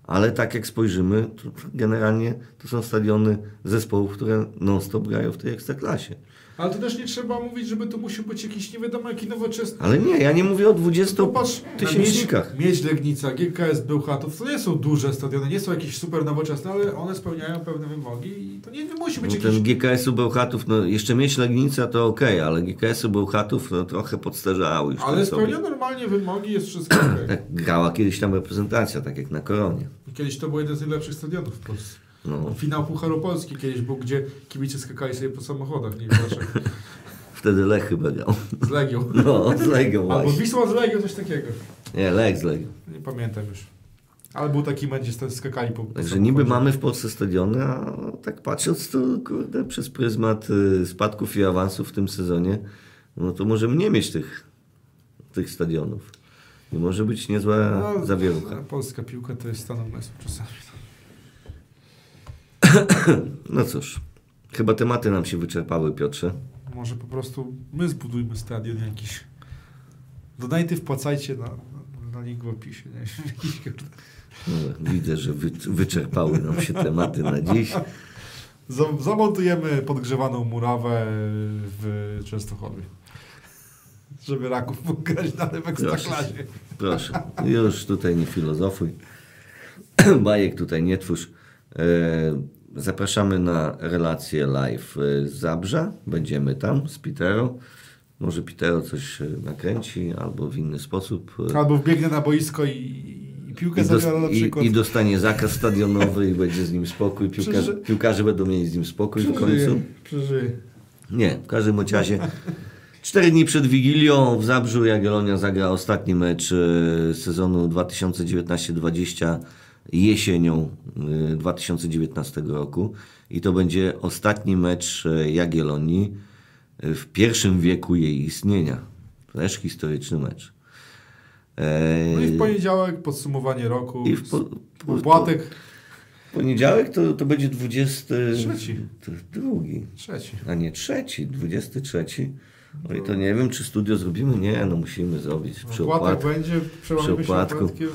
ale tak jak spojrzymy, to generalnie to są stadiony zespołów, które non-stop grają w tej ekstraklasie. Ale to też nie trzeba mówić, żeby to musiał być jakiś nie wiadomo jaki nowoczesny. Ale nie, ja nie mówię o 20 Popatrz, na tysięcznikach. Miedź, Miedź Legnica, GKS Bełchatów, to nie są duże stadiony, nie są jakieś super nowoczesne, ale one spełniają pewne wymogi i to nie musi być No jakiś... ten GKS-u Bełchatów, no jeszcze mieć Legnica to okej, ale GKS-u Bełchatów no, trochę podstarzały już. Ale spełnia normalnie wymogi, jest wszystko okej. Tak grała kiedyś tam reprezentacja, tak jak na Koronie. Kiedyś to był jeden z najlepszych stadionów w Polsce. No, Finał Pucharu Polski kiedyś był, gdzie kibice skakali sobie po samochodach, nie wiem dlaczego. wtedy Lech chyba grał. Z Legią. No, z Legią Albo. Wisła z Legią, coś takiego. Nie, Lech z Legią. Nie pamiętam już. Ale był taki mecz, gdzie skakali po, Także niby mamy w Polsce stadiony, a tak patrząc to kurde, przez pryzmat y, spadków i awansów w tym sezonie, no to możemy nie mieć tych, tych stadionów. I może być niezła No, zawierucha. Polska piłka to jest stan umysłu czasami. No cóż, chyba tematy nam się wyczerpały, Piotrze. Może po prostu my zbudujmy stadion jakiś. Donajty wpłacajcie na, na, na link w opisie. No, widzę, że wy, wyczerpały nam się tematy na dziś. Zam- Zamontujemy podgrzewaną murawę w Częstochowie. Żeby raków grać dalej w Ekstraklasie. Proszę, już tutaj nie filozofuj. Bajek tutaj nie twórz. E, Zapraszamy na relację live z Zabrza. Będziemy tam z Pitero. Może Pitero coś e, nakręci albo w inny sposób. e, Albo wbiegnę na boisko i, i piłkę I, dos- na i, przykład. I dostanie zakaz stadionowy i będzie z nim spokój. Piłkarze, Przeży- piłkarze będą mieli z nim spokój w końcu. przeżyję. Nie, w każdym razie. Cztery dni przed Wigilią w Zabrzu Jagiellonia zagra ostatni mecz e, sezonu 2019-20 jesienią e, 2019 roku i to będzie ostatni mecz e, Jagiellonii e, w pierwszym wieku jej istnienia. Też historyczny mecz. E, No i w poniedziałek podsumowanie roku. i w po, po, Płatek poniedziałek to, to będzie 20. Trzeci. Drugi. trzeci. A nie trzeci, 23. Oj, to nie wiem, czy studio zrobimy. Nie, no musimy zrobić przy Płatek opłatku. będzie, przy się opłatku. opłatkiem.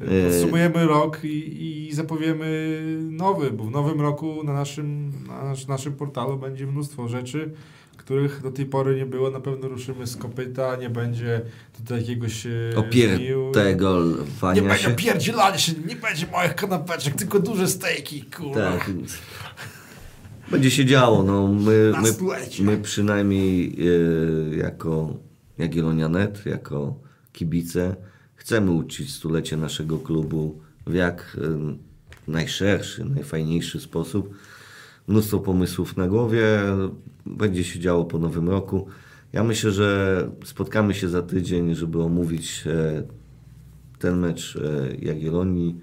E, Podsumujemy rok i, i zapowiemy nowy, bo w nowym roku na naszym, na nasz, naszym portalu będzie mnóstwo rzeczy, których do tej pory nie było. Na pewno ruszymy z kopyta, nie będzie tutaj jakiegoś e. Opiertego Nie wania będzie się. pierdzielania się, nie będzie małych kanapeczek, tylko duże stejki, kurwa. Tak. Będzie się działo. No, my, my, my przynajmniej e, jako Jagiellonianet, jako kibice, chcemy uczcić stulecie naszego klubu w jak najszerszy, najfajniejszy sposób. Mnóstwo pomysłów na głowie. Będzie się działo po nowym roku. Ja myślę, że spotkamy się za tydzień, żeby omówić e, ten mecz e, Jagiellonii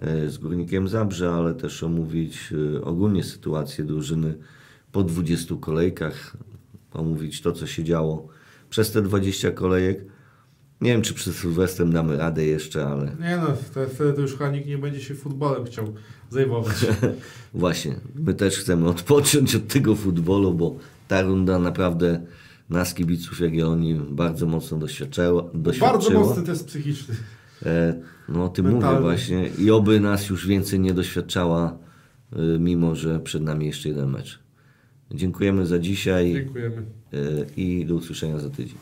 e, z Górnikiem Zabrze, ale też omówić ogólnie sytuację drużyny po 20 kolejkach, omówić to, co się działo przez te 20 kolejek. Nie wiem, czy przed Sylwestrem damy radę jeszcze, ale Nie no, wtedy to już chyba nikt nie będzie się futbolem chciał zajmować. właśnie, my też chcemy odpocząć od tego futbolu, bo ta runda naprawdę nas, kibiców Jagiellonii, bardzo mocno doświadczyła. Bardzo mocny test psychiczny. E, No o tym Mentalny. mówię właśnie. I oby nas już więcej nie doświadczała, y, mimo że przed nami jeszcze jeden mecz. Dziękujemy za dzisiaj Dziękujemy. y, i do usłyszenia za tydzień.